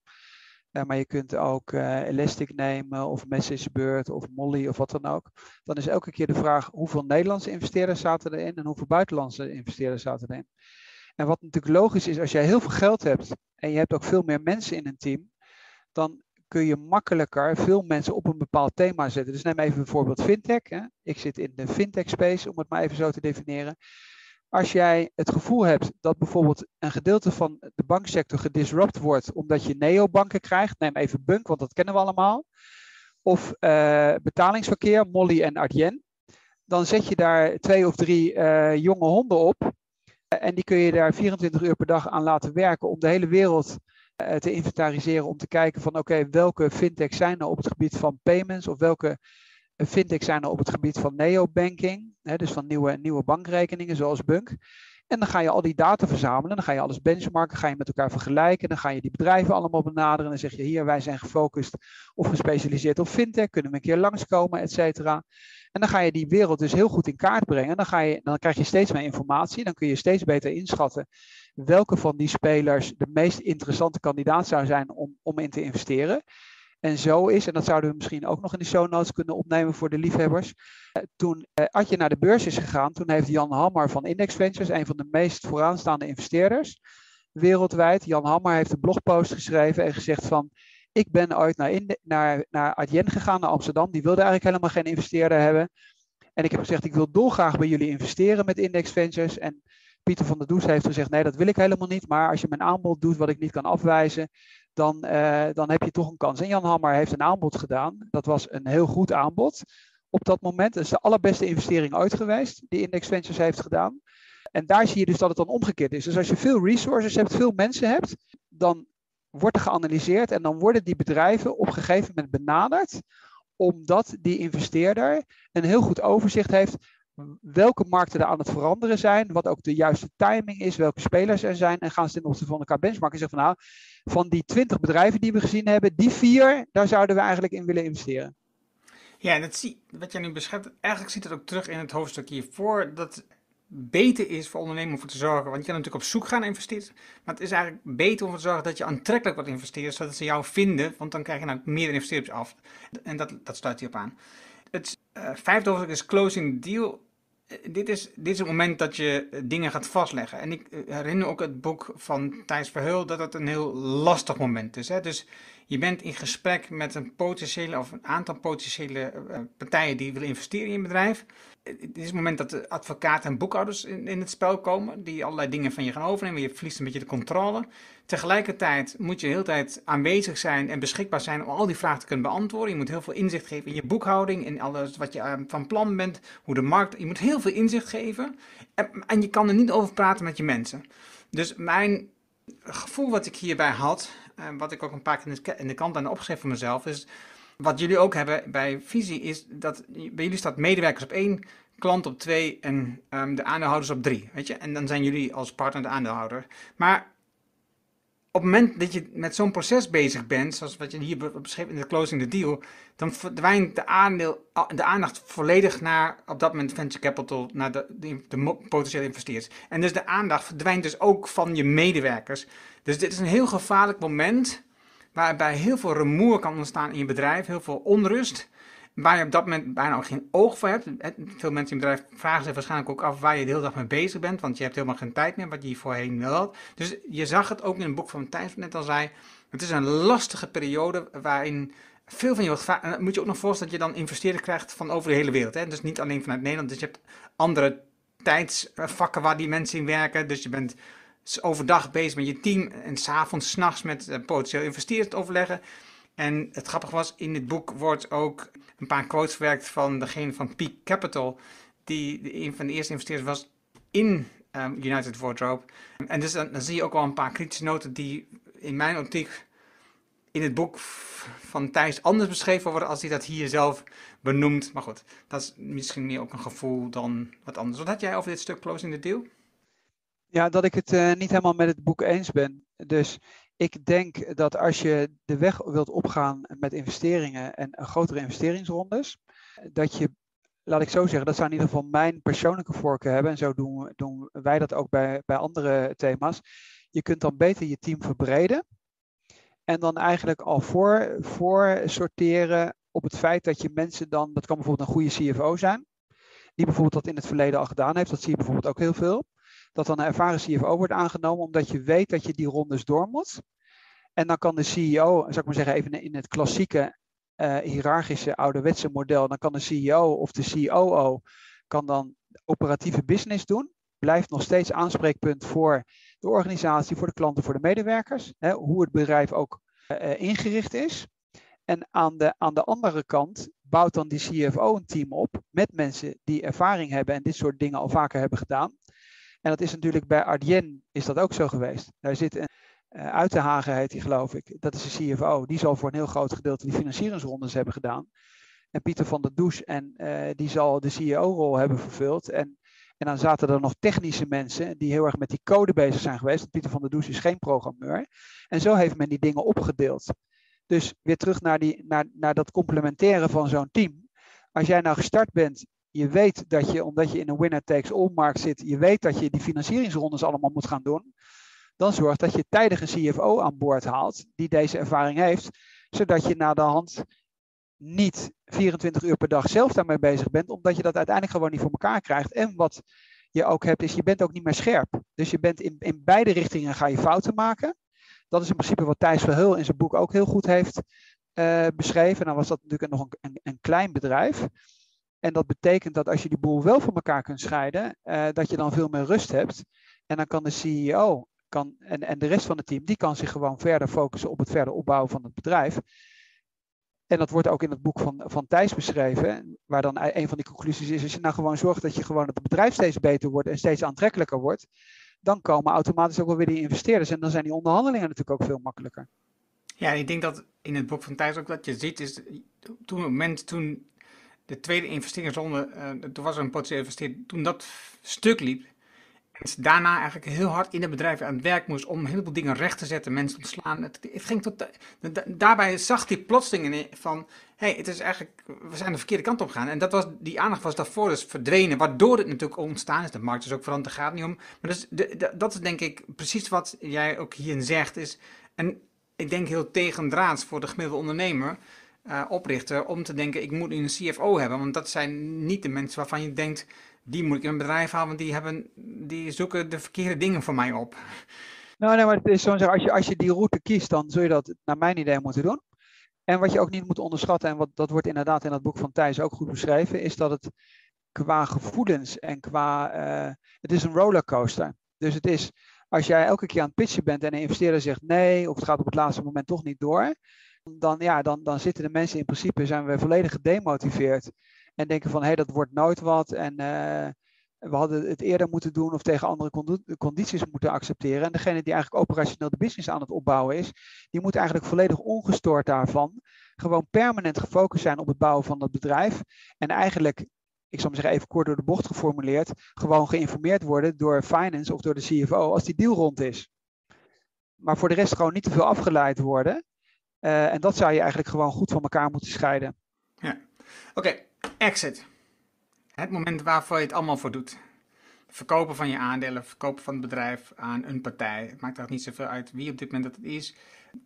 Uh, maar je kunt ook uh, Elastic nemen of MessageBird of Molly of wat dan ook. Dan is elke keer de vraag hoeveel Nederlandse investeerders zaten erin en hoeveel buitenlandse investeerders zaten erin. En wat natuurlijk logisch is, als jij heel veel geld hebt en je hebt ook veel meer mensen in een team, dan kun je makkelijker veel mensen op een bepaald thema zetten. Dus neem even bijvoorbeeld fintech. Hè. Ik zit in de fintech space, om het maar even zo te definiëren. Als jij het gevoel hebt dat bijvoorbeeld een gedeelte van de banksector gedisrupt wordt omdat je neobanken krijgt, neem even Bunk, want dat kennen we allemaal, of uh, betalingsverkeer, Molly en Adyen, dan zet je daar twee of drie uh, jonge honden op en die kun je daar 24 uur per dag aan laten werken om de hele wereld te inventariseren, om te kijken van oké, welke fintechs zijn er op het gebied van payments of welke fintechs zijn er op het gebied van neobanking, hè, dus van nieuwe, nieuwe bankrekeningen zoals Bunk. En dan ga je al die data verzamelen, dan ga je alles benchmarken, ga je met elkaar vergelijken, dan ga je die bedrijven allemaal benaderen en dan zeg je hier, wij zijn gefocust of gespecialiseerd op fintech, kunnen we een keer langskomen, et cetera. En dan ga je die wereld dus heel goed in kaart brengen. Dan, ga je, dan krijg je steeds meer informatie. Dan kun je steeds beter inschatten welke van die spelers de meest interessante kandidaat zou zijn om, om in te investeren. En zo is, en dat zouden we misschien ook nog in de show notes kunnen opnemen voor de liefhebbers. Eh, toen eh, Adje naar de beurs is gegaan, toen heeft Jan Hammer van Index Ventures, een van de meest vooraanstaande investeerders wereldwijd. Jan Hammer heeft een blogpost geschreven en gezegd van, ik ben ooit naar, naar, naar Adyen gegaan, naar Amsterdam. Die wilde eigenlijk helemaal geen investeerder hebben. En ik heb gezegd, ik wil dolgraag bij jullie investeren met Index Ventures. En Pieter van der Does heeft gezegd, nee, dat wil ik helemaal niet. Maar als je mijn aanbod doet wat ik niet kan afwijzen, dan, uh, dan heb je toch een kans. En Jan Hammer heeft een aanbod gedaan. Dat was een heel goed aanbod. op dat moment. Is de allerbeste investering ooit geweest die Index Ventures heeft gedaan. En daar zie je dus dat het dan omgekeerd is. Dus als je veel resources hebt, veel mensen hebt, dan wordt er geanalyseerd en dan worden die bedrijven op een gegeven moment benaderd, omdat die investeerder een heel goed overzicht heeft welke markten er aan het veranderen zijn, wat ook de juiste timing is, welke spelers er zijn en gaan ze ten opzichte van elkaar benchmarken en zeggen van nou, van die 20 bedrijven die we gezien hebben, die vier, daar zouden we eigenlijk in willen investeren. Ja, en dat zie, wat jij nu beschrijft, eigenlijk ziet het ook terug in het hoofdstuk hiervoor, dat beter is voor ondernemen om voor te zorgen. Want je kan natuurlijk op zoek gaan naar. Maar het is eigenlijk beter om te zorgen dat je aantrekkelijk wordt investeerders. Zodat ze jou vinden. Want dan krijg je nou meer investeerders af. En dat, dat sluit hierop aan. Het uh, vijfde hoofdstuk is closing deal. Eh, dit, is, dit is het moment dat je eh, dingen gaat vastleggen. En ik herinner ook het boek van Thijs Verheul dat het een heel lastig moment is. Hè? Dus je bent in gesprek met een potentiële of een aantal potentiële partijen die willen investeren in je bedrijf het is het moment dat de advocaten en boekhouders in, in, het spel komen, die allerlei dingen van je gaan overnemen. Je verliest een beetje de controle. Tegelijkertijd moet je de hele tijd aanwezig zijn en beschikbaar zijn om al die vragen te kunnen beantwoorden. Je moet heel veel inzicht geven in je boekhouding, in alles wat je eh, van plan bent, hoe de markt. Je moet heel veel inzicht geven en, en je kan er niet over praten met je mensen. Dus mijn gevoel wat ik hierbij had, en eh, wat ik ook een paar keer in de, kant aan opgeschreven voor mezelf, is wat jullie ook hebben bij Visie is dat bij jullie staat medewerkers op één, klant op twee en um, de aandeelhouders op drie. Weet je? En dan zijn jullie als partner de aandeelhouder. Maar op het moment dat je met zo'n proces bezig bent, zoals wat je hier beschreef in de closing the deal, dan verdwijnt de, aandeel, de aandacht volledig naar op dat moment venture capital, naar de, de, de potentiële investeerders. En dus de aandacht verdwijnt dus ook van je medewerkers. Dus dit is een heel gevaarlijk moment waarbij heel veel rumoer kan ontstaan in je bedrijf, heel veel onrust, waar je op dat moment bijna ook geen oog voor hebt. Veel mensen in je bedrijf vragen zich waarschijnlijk ook af waar je de hele dag mee bezig bent, want je hebt helemaal geen tijd meer, wat je voorheen wel had. Dus je zag het ook in een boek van Thijs, net al zei, het is een lastige periode waarin veel van je wordt En moet je ook nog voorstellen dat je dan investeerders krijgt van over de hele wereld. Hè? Dus niet alleen vanuit Nederland, dus je hebt andere tijdsvakken waar die mensen in werken. Dus je bent overdag bezig met je team en s'avonds, s'nachts met uh, potentieel investeerders overleggen. En het grappige was, in dit boek wordt ook een paar quotes verwerkt van degene van Peak Capital, die een van de eerste investeerders was in um, United Wardrobe. En dus dan, dan, zie je ook wel een paar kritische noten die in mijn optiek in het boek van Thijs anders beschreven worden als hij dat hier zelf benoemt. Maar goed, dat is misschien meer ook een gevoel dan wat anders. Wat had jij over dit stuk Closing the Deal? Ja, dat ik het uh, niet helemaal met het boek eens ben. Dus ik denk dat als je de weg wilt opgaan met investeringen en grotere investeringsrondes, dat je, laat ik zo zeggen, dat zou in ieder geval mijn persoonlijke voorkeur hebben. En zo doen, doen wij dat ook bij, bij andere thema's. Je kunt dan beter je team verbreden. En dan eigenlijk al voor, voor sorteren op het feit dat je mensen dan, dat kan bijvoorbeeld een goede CFO zijn, die bijvoorbeeld dat in het verleden al gedaan heeft. Dat zie je bijvoorbeeld ook heel veel dat dan een ervaren CFO wordt aangenomen, omdat je weet dat je die rondes door moet. En dan kan de CEO, zou ik maar zeggen, even in het klassieke uh, hiërarchische ouderwetse model, dan kan de CEO of de COO kan dan operatieve business doen. Blijft nog steeds aanspreekpunt voor de organisatie, voor de klanten, voor de medewerkers. Hè, hoe het bedrijf ook uh, ingericht is. En aan de, aan de andere kant bouwt dan die CFO een team op met mensen die ervaring hebben en dit soort dingen al vaker hebben gedaan. En dat is natuurlijk bij Ardien is dat ook zo geweest. Daar zit een uh, Uitenhagen heet hij geloof ik. Dat is de CFO. Die zal voor een heel groot gedeelte die financieringsrondes hebben gedaan. En Pieter van der Does en uh, die zal de CEO-rol hebben vervuld. En, en dan zaten er nog technische mensen die heel erg met die code bezig zijn geweest. Pieter van der Does is geen programmeur. En zo heeft men die dingen opgedeeld. Dus weer terug naar, die, naar, naar dat complementeren van zo'n team. Als jij nou gestart bent je weet dat je, omdat je in een winner-takes-all markt zit, je weet dat je die financieringsrondes allemaal moet gaan doen. Dan zorg dat je tijdig een CFO aan boord haalt die deze ervaring heeft, zodat je na de hand niet 24 uur per dag zelf daarmee bezig bent, omdat je dat uiteindelijk gewoon niet voor elkaar krijgt. En wat je ook hebt, is je bent ook niet meer scherp. Dus je bent in, in beide richtingen ga je fouten maken. Dat is in principe wat Thijs Verheul in zijn boek ook heel goed heeft uh, beschreven. Dan was dat natuurlijk nog een, een klein bedrijf. En dat betekent dat als je die boel wel van elkaar kunt scheiden, uh, dat je dan veel meer rust hebt. En dan kan de CEO kan, en, en de rest van het team, die kan zich gewoon verder focussen op het verder opbouwen van het bedrijf. En dat wordt ook in het boek van, van Thijs beschreven, waar dan een van die conclusies is, als je nou gewoon zorgt dat je gewoon het bedrijf steeds beter wordt en steeds aantrekkelijker wordt, dan komen automatisch ook wel weer die investeerders en dan zijn die onderhandelingen natuurlijk ook veel makkelijker. Ja, ik denk dat in het boek van Thijs ook dat je ziet, is toen het moment toen de tweede investeringsronde, uh, toen was er een potentieel investeerder, toen dat stuk liep, en daarna eigenlijk heel hard in het bedrijf aan het werk moest om een heleboel dingen recht te zetten, mensen ontslaan. Het, ging tot, daarbij zag hij plotseling van, hey, het is eigenlijk, we zijn de verkeerde kant op gegaan. En dat was, die aandacht was daarvoor dus verdwenen, waardoor het natuurlijk ontstaan is. De markt is ook veranderd, daar gaat niet om. Maar dus, dat is denk ik precies wat jij ook hierin zegt. Is, en ik denk heel tegendraads voor de gemiddelde ondernemer, uh, oprichter, om te denken, ik moet nu een CFO hebben. Want dat zijn niet de mensen waarvan je denkt die moet ik in mijn bedrijf halen, want die, hebben, die zoeken de verkeerde dingen voor mij op. Nou, nee, maar het is als je, als je die route kiest, dan zul je dat naar mijn idee moeten doen. En wat je ook niet moet onderschatten, en wat, dat wordt inderdaad in dat boek van Thijs ook goed beschreven, is dat het qua gevoelens en qua. Uh, het is een rollercoaster. Dus het is, als jij elke keer aan het pitchen bent en een investeerder zegt nee, of het gaat op het laatste moment toch niet door, dan, ja, dan, dan zitten de mensen in principe, zijn we volledig gedemotiveerd. En denken van hé, hey, dat wordt nooit wat. En uh, we hadden het eerder moeten doen of tegen andere condities moeten accepteren. En degene die eigenlijk operationeel de business aan het opbouwen is, die moet eigenlijk volledig ongestoord daarvan gewoon permanent gefocust zijn op het bouwen van dat bedrijf. En eigenlijk, ik zal maar zeggen even kort door de bocht geformuleerd, gewoon geïnformeerd worden door finance of door de CFO als die deal rond is. Maar voor de rest gewoon niet te veel afgeleid worden. Uh, en dat zou je eigenlijk gewoon goed van elkaar moeten scheiden. Ja, oké. Exit. Het moment waarvoor je het allemaal voor doet. Verkopen van je aandelen, verkopen van het bedrijf aan een partij. Het maakt er niet zoveel uit wie op dit moment dat het is.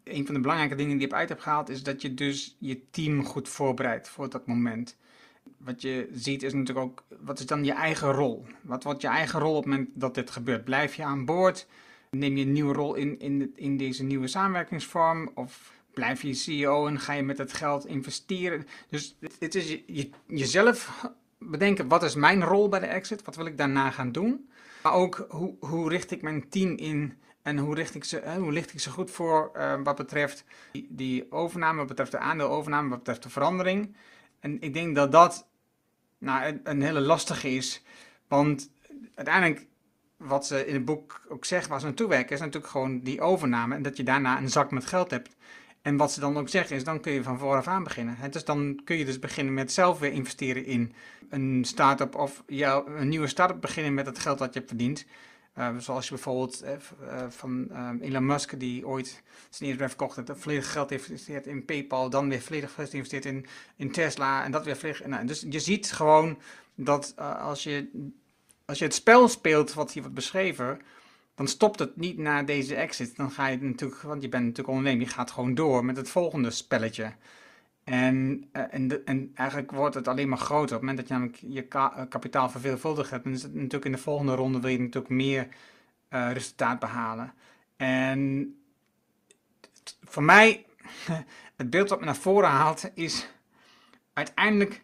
Een van de belangrijke dingen die je uit hebt gehaald is dat je dus je team goed voorbereidt voor dat moment. Wat je ziet is natuurlijk ook, wat is dan je eigen rol? Wat wordt je eigen rol op het moment dat dit gebeurt? Blijf je aan boord? Neem je een nieuwe rol in, in, in deze nieuwe samenwerkingsvorm? Of blijf je CEO en ga je met het geld investeren. Dus het is je, jezelf bedenken, wat is mijn rol bij de exit? Wat wil ik daarna gaan doen? Maar ook, hoe, hoe richt ik mijn team in en hoe richt ik ze, hoe licht ik ze goed voor uh, wat betreft die, die, overname, wat betreft de aandeelovername, wat betreft de verandering. En ik denk dat dat nou, een, een hele lastige is. Want uiteindelijk, wat ze in het boek ook zegt, waar ze naartoe werken, is natuurlijk gewoon die overname. En dat je daarna een zak met geld hebt. En wat ze dan ook zeggen is, dan kun je van vooraf aan beginnen. Dus dan kun je dus beginnen met zelf weer investeren in een start-up of ja, een nieuwe start-up beginnen met het geld dat je hebt verdiend. Uh, zoals je bijvoorbeeld uh, van uh, Elon Musk, die ooit zijn eerste verkocht heeft, volledig geld heeft geïnvesteerd in PayPal, dan weer volledig geïnvesteerd in, in Tesla en dat weer volledig. Nou, dus je ziet gewoon dat als, je, als je het spel speelt wat hier wordt beschreven, dan stopt het niet na deze exit. Dan ga je natuurlijk, want je bent natuurlijk ondernemer, je gaat gewoon door met het volgende spelletje. En, uh, en, en eigenlijk wordt het alleen maar groter. Op het moment dat je namelijk je eh, kapitaal verveelvuldigd hebt, dan is het natuurlijk in de volgende ronde wil je natuurlijk meer uh, resultaat behalen. En voor mij, het beeld wat me naar voren haalt, is uiteindelijk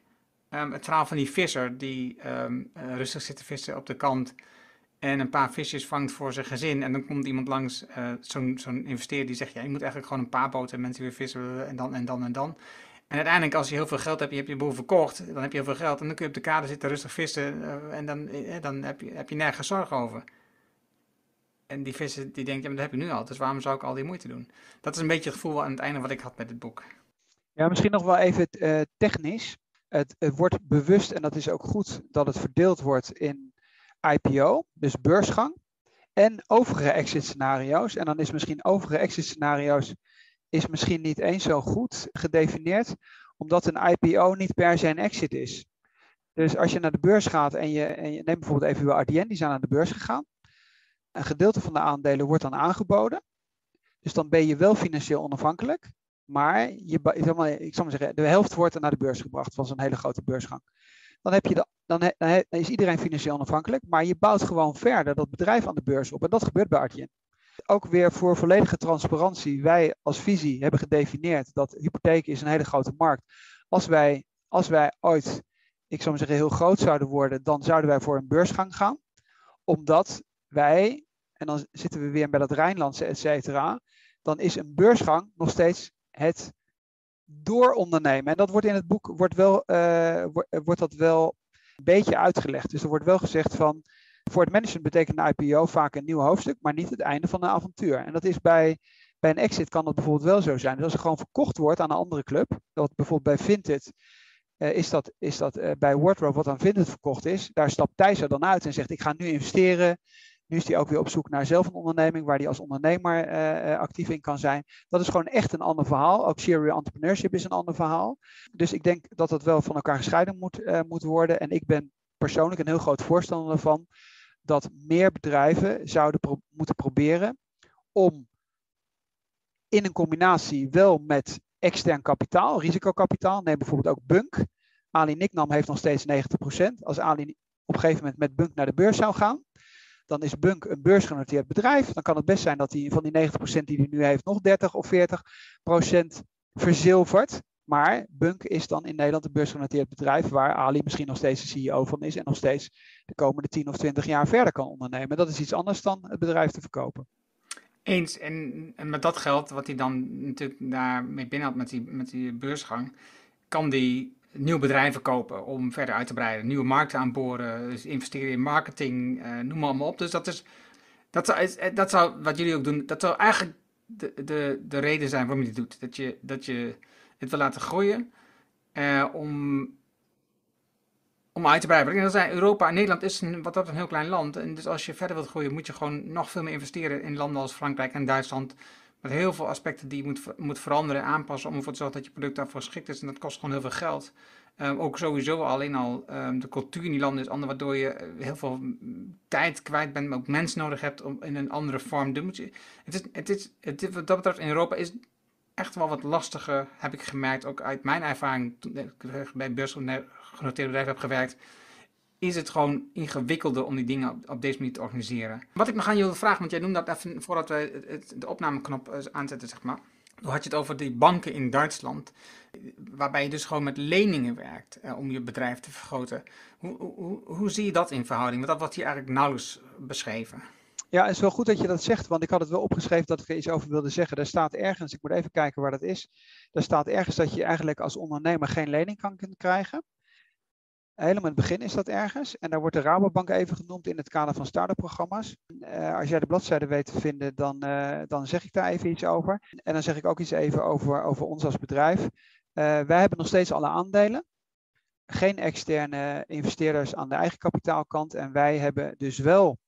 um, het verhaal van die visser die um, rustig zit te vissen op de kant en een paar visjes vangt voor zijn gezin. En dan komt iemand langs, uh, zo'n zo'n investeerder die zegt, ja, je moet eigenlijk gewoon een paar boten en mensen weer vissen en dan en dan en dan. En uiteindelijk, als je heel veel geld hebt, je hebt je boel verkocht, dan heb je heel veel geld en dan kun je op de kade zitten rustig vissen uh, en dan, uh, dan heb, je, heb je nergens zorgen over. En die vissen die denken, ja, maar dat heb je nu al, dus waarom zou ik al die moeite doen? Dat is een beetje het gevoel aan het einde wat ik had met het boek. Ja, misschien nog wel even technisch. Het, het wordt bewust, en dat is ook goed, dat het verdeeld wordt in IPO, dus beursgang, en overige exit scenario's. En dan is misschien overige exit scenario's is misschien niet eens zo goed gedefinieerd, omdat een IPO niet per se een exit is. Dus als je naar de beurs gaat en je, en je neemt bijvoorbeeld even uw RDN, die zijn naar de beurs gegaan. Een gedeelte van de aandelen wordt dan aangeboden. Dus dan ben je wel financieel onafhankelijk. Maar je, ik zal maar zeggen, de helft wordt naar de beurs gebracht van zo'n hele grote beursgang dan, heb je dan, is iedereen financieel onafhankelijk, maar je bouwt gewoon verder dat bedrijf aan de beurs op. En dat gebeurt bij Artien. Ook weer voor volledige transparantie. Wij als visie hebben gedefinieerd dat hypotheek is een hele grote markt. Als wij, als wij ooit, ik zou maar zeggen, heel groot zouden worden, dan zouden wij voor een beursgang gaan. Omdat wij, en dan zitten we weer bij dat Rijnlandse, et cetera, dan is een beursgang nog steeds het door ondernemen. En dat wordt in het boek wordt wel, uh, wordt dat wel een beetje uitgelegd. Dus er wordt wel gezegd van voor het management betekent een IPO vaak een nieuw hoofdstuk, maar niet het einde van een avontuur. En dat is bij, bij een exit kan dat bijvoorbeeld wel zo zijn. Dus als er gewoon verkocht wordt aan een andere club, dat bijvoorbeeld bij Vinted uh, is dat, is dat bij Wardrobe wat aan Vinted verkocht is, daar stapt Thijs er dan uit en zegt ik ga nu investeren. Nu is hij ook weer op zoek naar zelf een onderneming waar hij als ondernemer uh, actief in kan zijn. Dat is gewoon echt een ander verhaal. Ook serial entrepreneurship is een ander verhaal. Dus ik denk dat dat wel van elkaar gescheiden moet, moet worden. En ik ben persoonlijk een heel groot voorstander ervan dat meer bedrijven zouden moeten proberen om in een combinatie wel met extern kapitaal, risicokapitaal, neem bijvoorbeeld ook Bunk. Ali Nicknam heeft nog steeds 90%. Als Ali op een gegeven moment met Bunk naar de beurs zou gaan, dan is Bunk een beursgenoteerd bedrijf. Dan kan het best zijn dat hij van die 90% die hij nu heeft nog 30 of 40% verzilvert. Maar Bunk is dan in Nederland een beursgenoteerd bedrijf waar Ali misschien nog steeds de CEO van is en nog steeds de komende 10 of 20 jaar verder kan ondernemen. Dat is iets anders dan het bedrijf te verkopen. Eens. En, met dat geld, wat hij dan natuurlijk daarmee binnen had met die, met die beursgang, kan die nieuwe bedrijven kopen om verder uit te breiden, nieuwe markten aanboren, dus investeren in marketing, uh, noem maar allemaal op. Dus dat is, dat zou, dat zou, wat jullie ook doen, dat zou eigenlijk de, de, de reden zijn waarom je dit doet. Dat je, dat je het wil laten groeien uh, om, om uit te breiden. En zijn Europa en Nederland is wat dat een heel klein land. En dus als je verder wilt groeien, moet je gewoon nog veel meer investeren in landen als Frankrijk en Duitsland. Met heel veel aspecten die je moet, moet veranderen en aanpassen om ervoor te zorgen dat je product daarvoor geschikt is. En dat kost gewoon heel veel geld. Um, ook sowieso alleen al um, de cultuur in die landen is anders, waardoor je eh, heel veel tijd kwijt bent, maar ook mensen nodig hebt om in een andere vorm te. Het is, het is, het, wat dat betreft in Europa is echt wel wat lastiger, heb ik gemerkt, ook uit mijn ervaring toen ik bij beursgenoteerde bedrijven heb gewerkt, is het gewoon ingewikkelder om die dingen op, deze manier te organiseren. Wat ik nog aan je wil vragen, want jij noemde dat even voordat we het, de opnameknop eh, aanzetten, zeg maar. Toen had je het over die banken in Duitsland, waarbij je dus gewoon met leningen werkt eh, om je bedrijf te vergroten. Hoe, hoe, hoe zie je dat in verhouding? Want dat wordt hier eigenlijk nauwelijks beschreven. Ja, het is wel goed dat je dat zegt, want ik had het wel opgeschreven dat ik er iets over wilde zeggen. Er staat ergens, ik moet even kijken waar dat is. Er staat ergens dat je eigenlijk als ondernemer geen lening kan krijgen. Helemaal in het begin is dat ergens. En daar wordt de Rabobank even genoemd in het kader van start-up programma's. Uh, als jij de bladzijde weet te vinden, dan, uh, dan zeg ik daar even iets over. En dan zeg ik ook iets even over, over ons als bedrijf. Uh, wij hebben nog steeds alle aandelen. Geen externe investeerders aan de eigen kapitaalkant. En wij hebben dus wel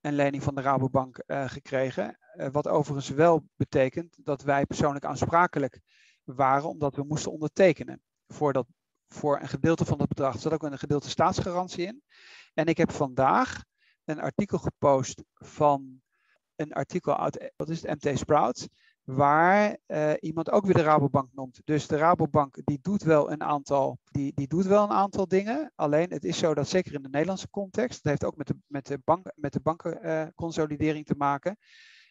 een lening van de Rabobank gekregen. Wat overigens wel betekent dat wij persoonlijk aansprakelijk waren, omdat we moesten ondertekenen voor, dat, voor een gedeelte van dat bedrag. Er zat ook een gedeelte staatsgarantie in. En ik heb vandaag een artikel gepost van een artikel uit wat is het, MT Sprout waar uh, iemand ook weer de Rabobank noemt. Dus de Rabobank die doet wel een aantal, die, die doet wel een aantal dingen. Alleen het is zo dat zeker in de Nederlandse context, dat heeft ook met de, met de, bank, met de bankenconsolidering te maken,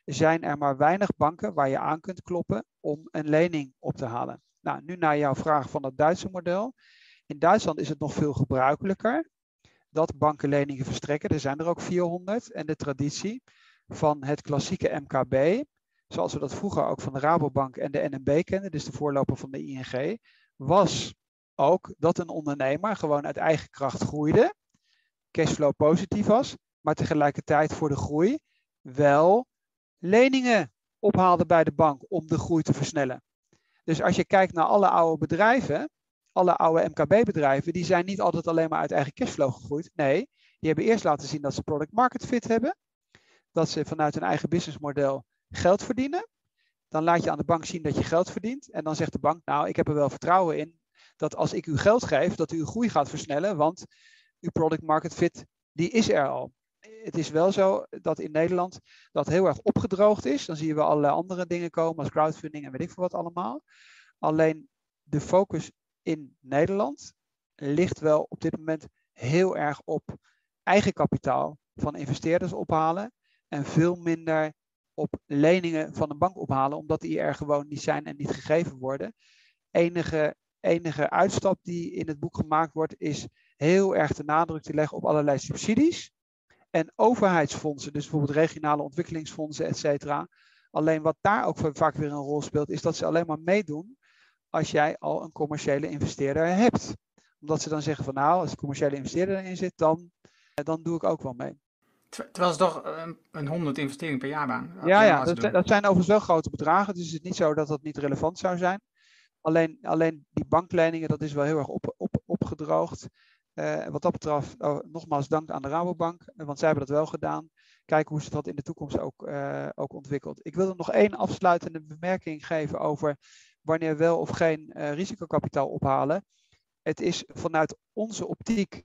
zijn er maar weinig banken waar je aan kunt kloppen om een lening op te halen. Nou, nu naar jouw vraag van het Duitse model. In Duitsland is het nog veel gebruikelijker dat banken leningen verstrekken. Er zijn er ook 400. En de traditie van het klassieke MKB, zoals we dat vroeger ook van de Rabobank en de NMB kenden, dus de voorloper van de ING, was ook dat een ondernemer gewoon uit eigen kracht groeide, cashflow positief was, maar tegelijkertijd voor de groei wel leningen ophaalde bij de bank om de groei te versnellen. Dus als je kijkt naar alle oude bedrijven, alle oude MKB-bedrijven, die zijn niet altijd alleen maar uit eigen cashflow gegroeid. Nee, die hebben eerst laten zien dat ze product market fit hebben, dat ze vanuit hun eigen businessmodel geld verdienen. Dan laat je aan de bank zien dat je geld verdient. En dan zegt de bank, nou, ik heb er wel vertrouwen in dat als ik u geld geef, dat u uw groei gaat versnellen, want uw product market fit, die is er al. Het is wel zo dat in Nederland dat heel erg opgedroogd is. Dan zie je wel allerlei andere dingen komen, als crowdfunding en weet ik veel wat allemaal. Alleen de focus in Nederland ligt wel op dit moment heel erg op eigen kapitaal van investeerders ophalen en veel minder op leningen van een bank ophalen, omdat die er gewoon niet zijn en niet gegeven worden. Enige, enige uitstap die in het boek gemaakt wordt, is heel erg de nadruk te leggen op allerlei subsidies en overheidsfondsen, dus bijvoorbeeld regionale ontwikkelingsfondsen, et cetera. Alleen wat daar ook vaak weer een rol speelt, is dat ze alleen maar meedoen als jij al een commerciële investeerder hebt. Omdat ze dan zeggen van nou, als een commerciële investeerder erin zit, dan, dan doe ik ook wel mee. Terwijl ze toch een, een 100 investeringen per jaar baan. Ja, ja dat, dat, zijn overigens wel grote bedragen. Dus het is niet zo dat dat niet relevant zou zijn. Alleen, alleen die bankleningen, dat is wel heel erg op, op, opgedroogd. Uh, wat dat betreft, oh, nogmaals dank aan de Rabobank, eh, want zij hebben dat wel gedaan. Kijken hoe ze dat in de toekomst ook, uh, ook ontwikkelt. Ik wil er nog één afsluitende bemerking geven over wanneer wel of geen risicokapitaal ophalen. Het is vanuit onze optiek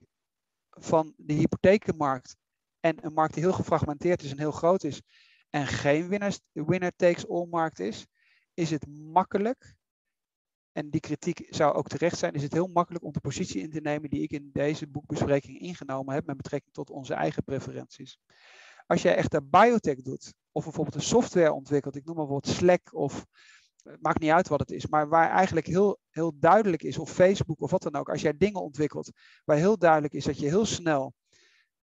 van de hypothekenmarkt en een markt die heel gefragmenteerd is en heel groot is en geen winner takes all markt is, is het makkelijk en die kritiek zou ook terecht zijn, is het heel makkelijk om de positie in te nemen die ik in deze boekbespreking ingenomen heb met betrekking tot onze eigen preferenties. Als jij echt een biotech doet, of bijvoorbeeld een software ontwikkelt, ik noem maar wat Slack of het maakt niet uit wat het is, maar waar eigenlijk heel, heel duidelijk is, of Facebook of wat dan ook, als jij dingen ontwikkelt waar heel duidelijk is dat je heel snel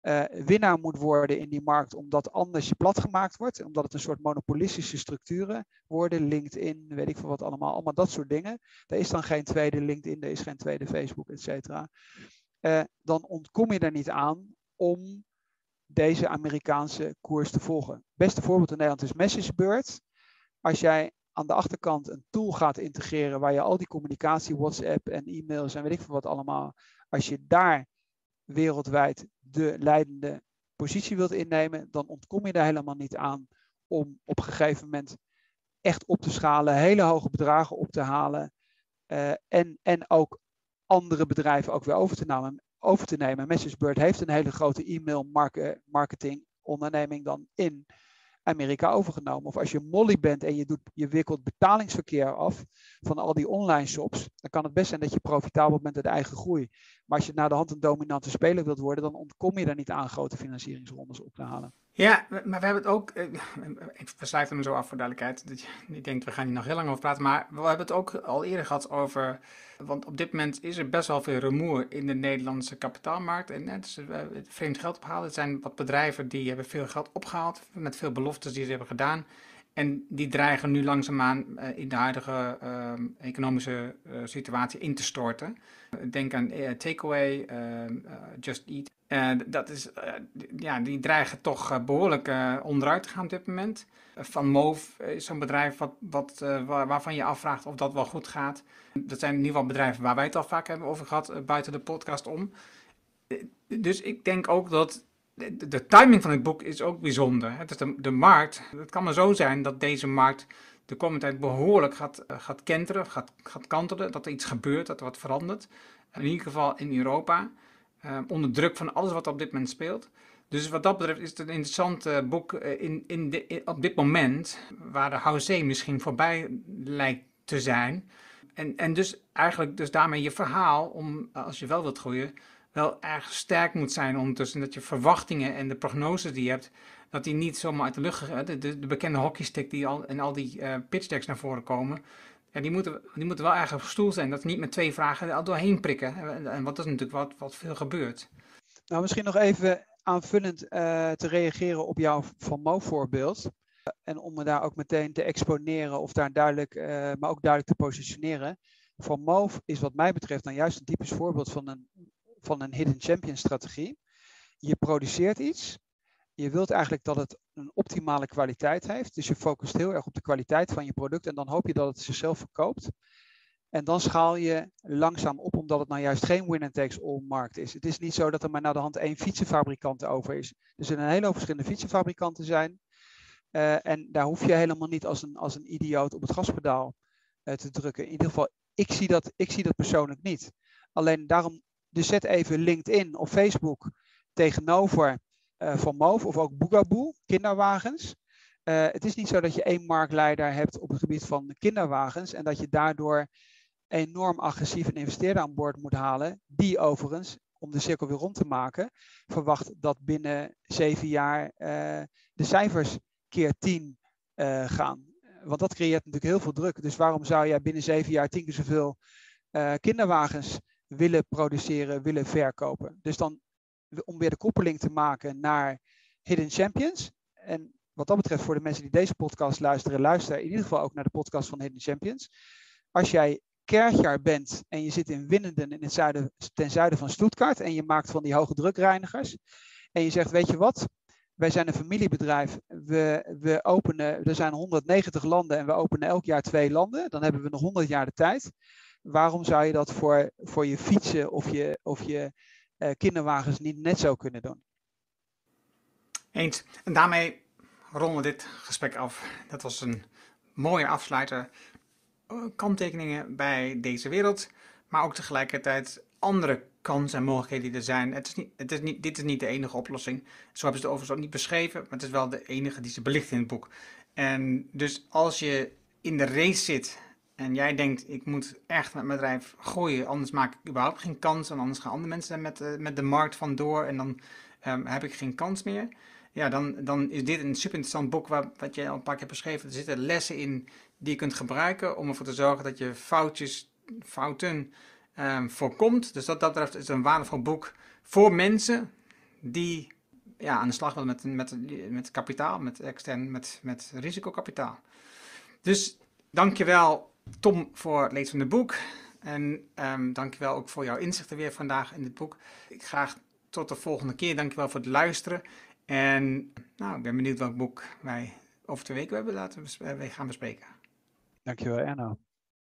uh, winnaar moet worden in die markt, omdat anders je plat gemaakt wordt, omdat het een soort monopolistische structuren worden, LinkedIn, weet ik veel wat allemaal, allemaal dat soort dingen. Er is dan geen tweede LinkedIn, er is geen tweede Facebook, et cetera. Uh, dan ontkom je er niet aan om deze Amerikaanse koers te volgen. beste voorbeeld in Nederland is MessageBird. Als jij aan de achterkant een tool gaat integreren waar je al die communicatie, WhatsApp en e-mails en weet ik veel wat allemaal, als je daar wereldwijd de leidende positie wilt innemen, dan ontkom je daar helemaal niet aan om op een gegeven moment echt op te schalen, hele hoge bedragen op te halen uh, en, en ook andere bedrijven ook weer over te nemen. Over te nemen. MessageBird heeft een hele grote e-mail marketing onderneming dan in Amerika overgenomen. Of als je Molly bent en je, doet, je wikkelt betalingsverkeer af van al die online shops, dan kan het best zijn dat je profitabel bent uit eigen groei. Maar als je naar de hand een dominante speler wilt worden, dan ontkom je daar niet aan grote financieringsrondes op te halen. Ja, maar we hebben het ook. Eh, ik versluit hem zo af voor duidelijkheid. Dat je denkt, we gaan hier nog heel lang over praten. Maar we hebben het ook al eerder gehad over. Want op dit moment is er best wel veel rumoer in de Nederlandse kapitaalmarkt. En net dus, uh, vreemd geld ophalen. Het zijn wat bedrijven die hebben veel geld opgehaald. Met veel beloftes die ze hebben gedaan. En die dreigen nu langzaamaan in de huidige economische situatie in te storten. Denk aan Takeaway, Just Eat. Dat is, ja, die dreigen toch behoorlijk onderuit te gaan op dit moment. Van Move is zo'n bedrijf wat, wat, waar, waarvan je afvraagt of dat wel goed gaat. Dat zijn in ieder geval bedrijven waar wij het al vaak hebben over gehad, buiten de podcast om. dus ik denk ook dat de, timing van het boek is ook bijzonder. Het is de, de markt. Het kan maar zo zijn dat deze markt de komende tijd behoorlijk gaat, eh, gaat kenteren, gaat, gaat kantelen. Dat er iets gebeurt, dat er wat verandert. In ieder geval in Europa. Uh, onder druk van alles wat op dit moment speelt. Dus wat dat betreft is het een interessant uh, boek in, in de, op dit moment. Waar de housee misschien voorbij lijkt te zijn. En, en dus eigenlijk dus daarmee je verhaal, om als je wel wilt groeien wel erg sterk moet zijn ondertussen. Dat je verwachtingen en de prognoses die je hebt, dat die niet zomaar uit de lucht. De, de, de, bekende hockeystick die al en al die uh, pitch decks naar voren komen. Ja, die, moeten, die moeten wel erg op stoel zijn. Dat niet met twee vragen al doorheen prikken. En wat is natuurlijk wat, wat veel gebeurt. Nou, misschien nog even aanvullend uh, te reageren op jouw Van Mo voorbeeld. En om me daar ook meteen te exponeren of daar duidelijk, uh, maar ook duidelijk te positioneren. Van is wat mij betreft dan juist een typisch voorbeeld van een van een hidden champion strategie. Je produceert iets. Je wilt eigenlijk dat het een optimale kwaliteit heeft. Dus je focust heel erg op de kwaliteit van je product en dan hoop je dat het zichzelf verkoopt. En dan schaal je langzaam op, omdat het nou juist geen winner takes all markt is. Het is niet zo dat er maar naar de hand één fietsenfabrikant over is. Er zullen een hele hoop verschillende fietsenfabrikanten zijn. Uh, en daar hoef je helemaal niet als een, als een idioot op het gaspedaal uh, te drukken. In ieder geval, ik zie, dat, ik zie dat persoonlijk niet. Alleen daarom dus zet even LinkedIn of Facebook tegenover Van Moof of ook Boogaboo, kinderwagens. Uh, het is niet zo dat je één marktleider hebt op het gebied van kinderwagens en dat je daardoor enorm agressief een investeerder aan boord moet halen, die overigens, om de cirkel weer rond te maken, verwacht dat binnen zeven jaar uh, de cijfers keer tien gaan. Want dat creëert natuurlijk heel veel druk. Dus waarom zou jij binnen zeven jaar tien keer zoveel kinderwagens willen produceren, willen verkopen. Dus dan om weer de koppeling te maken naar Hidden Champions. En wat dat betreft, voor de mensen die deze podcast luisteren, luister in ieder geval ook naar de podcast van Hidden Champions. Als jij kerkjaar bent en je zit in Winnenden in het zuiden, ten zuiden van Stuttgart en je maakt van die hoge drukreinigers en je zegt, weet je wat, wij zijn een familiebedrijf, we, we openen, er zijn 190 landen en we openen elk jaar twee landen, dan hebben we nog 100 jaar de tijd. Waarom zou je dat voor, voor je fietsen of je, of je kinderwagens niet net zo kunnen doen? Eens. En daarmee ronden we dit gesprek af. Dat was een mooie afsluiter. Eh, kanttekeningen bij deze wereld, maar ook tegelijkertijd andere kansen en mogelijkheden die er zijn. Het is niet, het is niet, dit is niet de enige oplossing. Zo hebben ze het overigens ook niet beschreven, maar het is wel de enige die ze belichten in het boek. En dus als je in de race zit en jij denkt, ik moet echt met mijn bedrijf groeien, anders maak ik überhaupt geen kans en anders gaan andere mensen met, uh, met de markt vandoor en dan um, heb ik geen kans meer ja, dan, dan is dit een super interessant boek waar, wat je al een paar keer beschreven. Er zitten lessen in die je kunt gebruiken om ervoor te zorgen dat je foutjes, fouten um, voorkomt. Dus dat, dat betreft is het een waardevol boek voor mensen die ja, aan de slag willen met, met, met kapitaal, met extern, met, met risicokapitaal. Dus dankjewel Tom voor het lezen van het boek. En um, dankjewel ook voor jouw inzichten weer vandaag in dit boek. Ik graag tot de volgende keer. Dankjewel voor het luisteren. En nou, ik ben benieuwd welk boek wij over twee weken hebben laten we gaan bespreken. Dankjewel, Erno.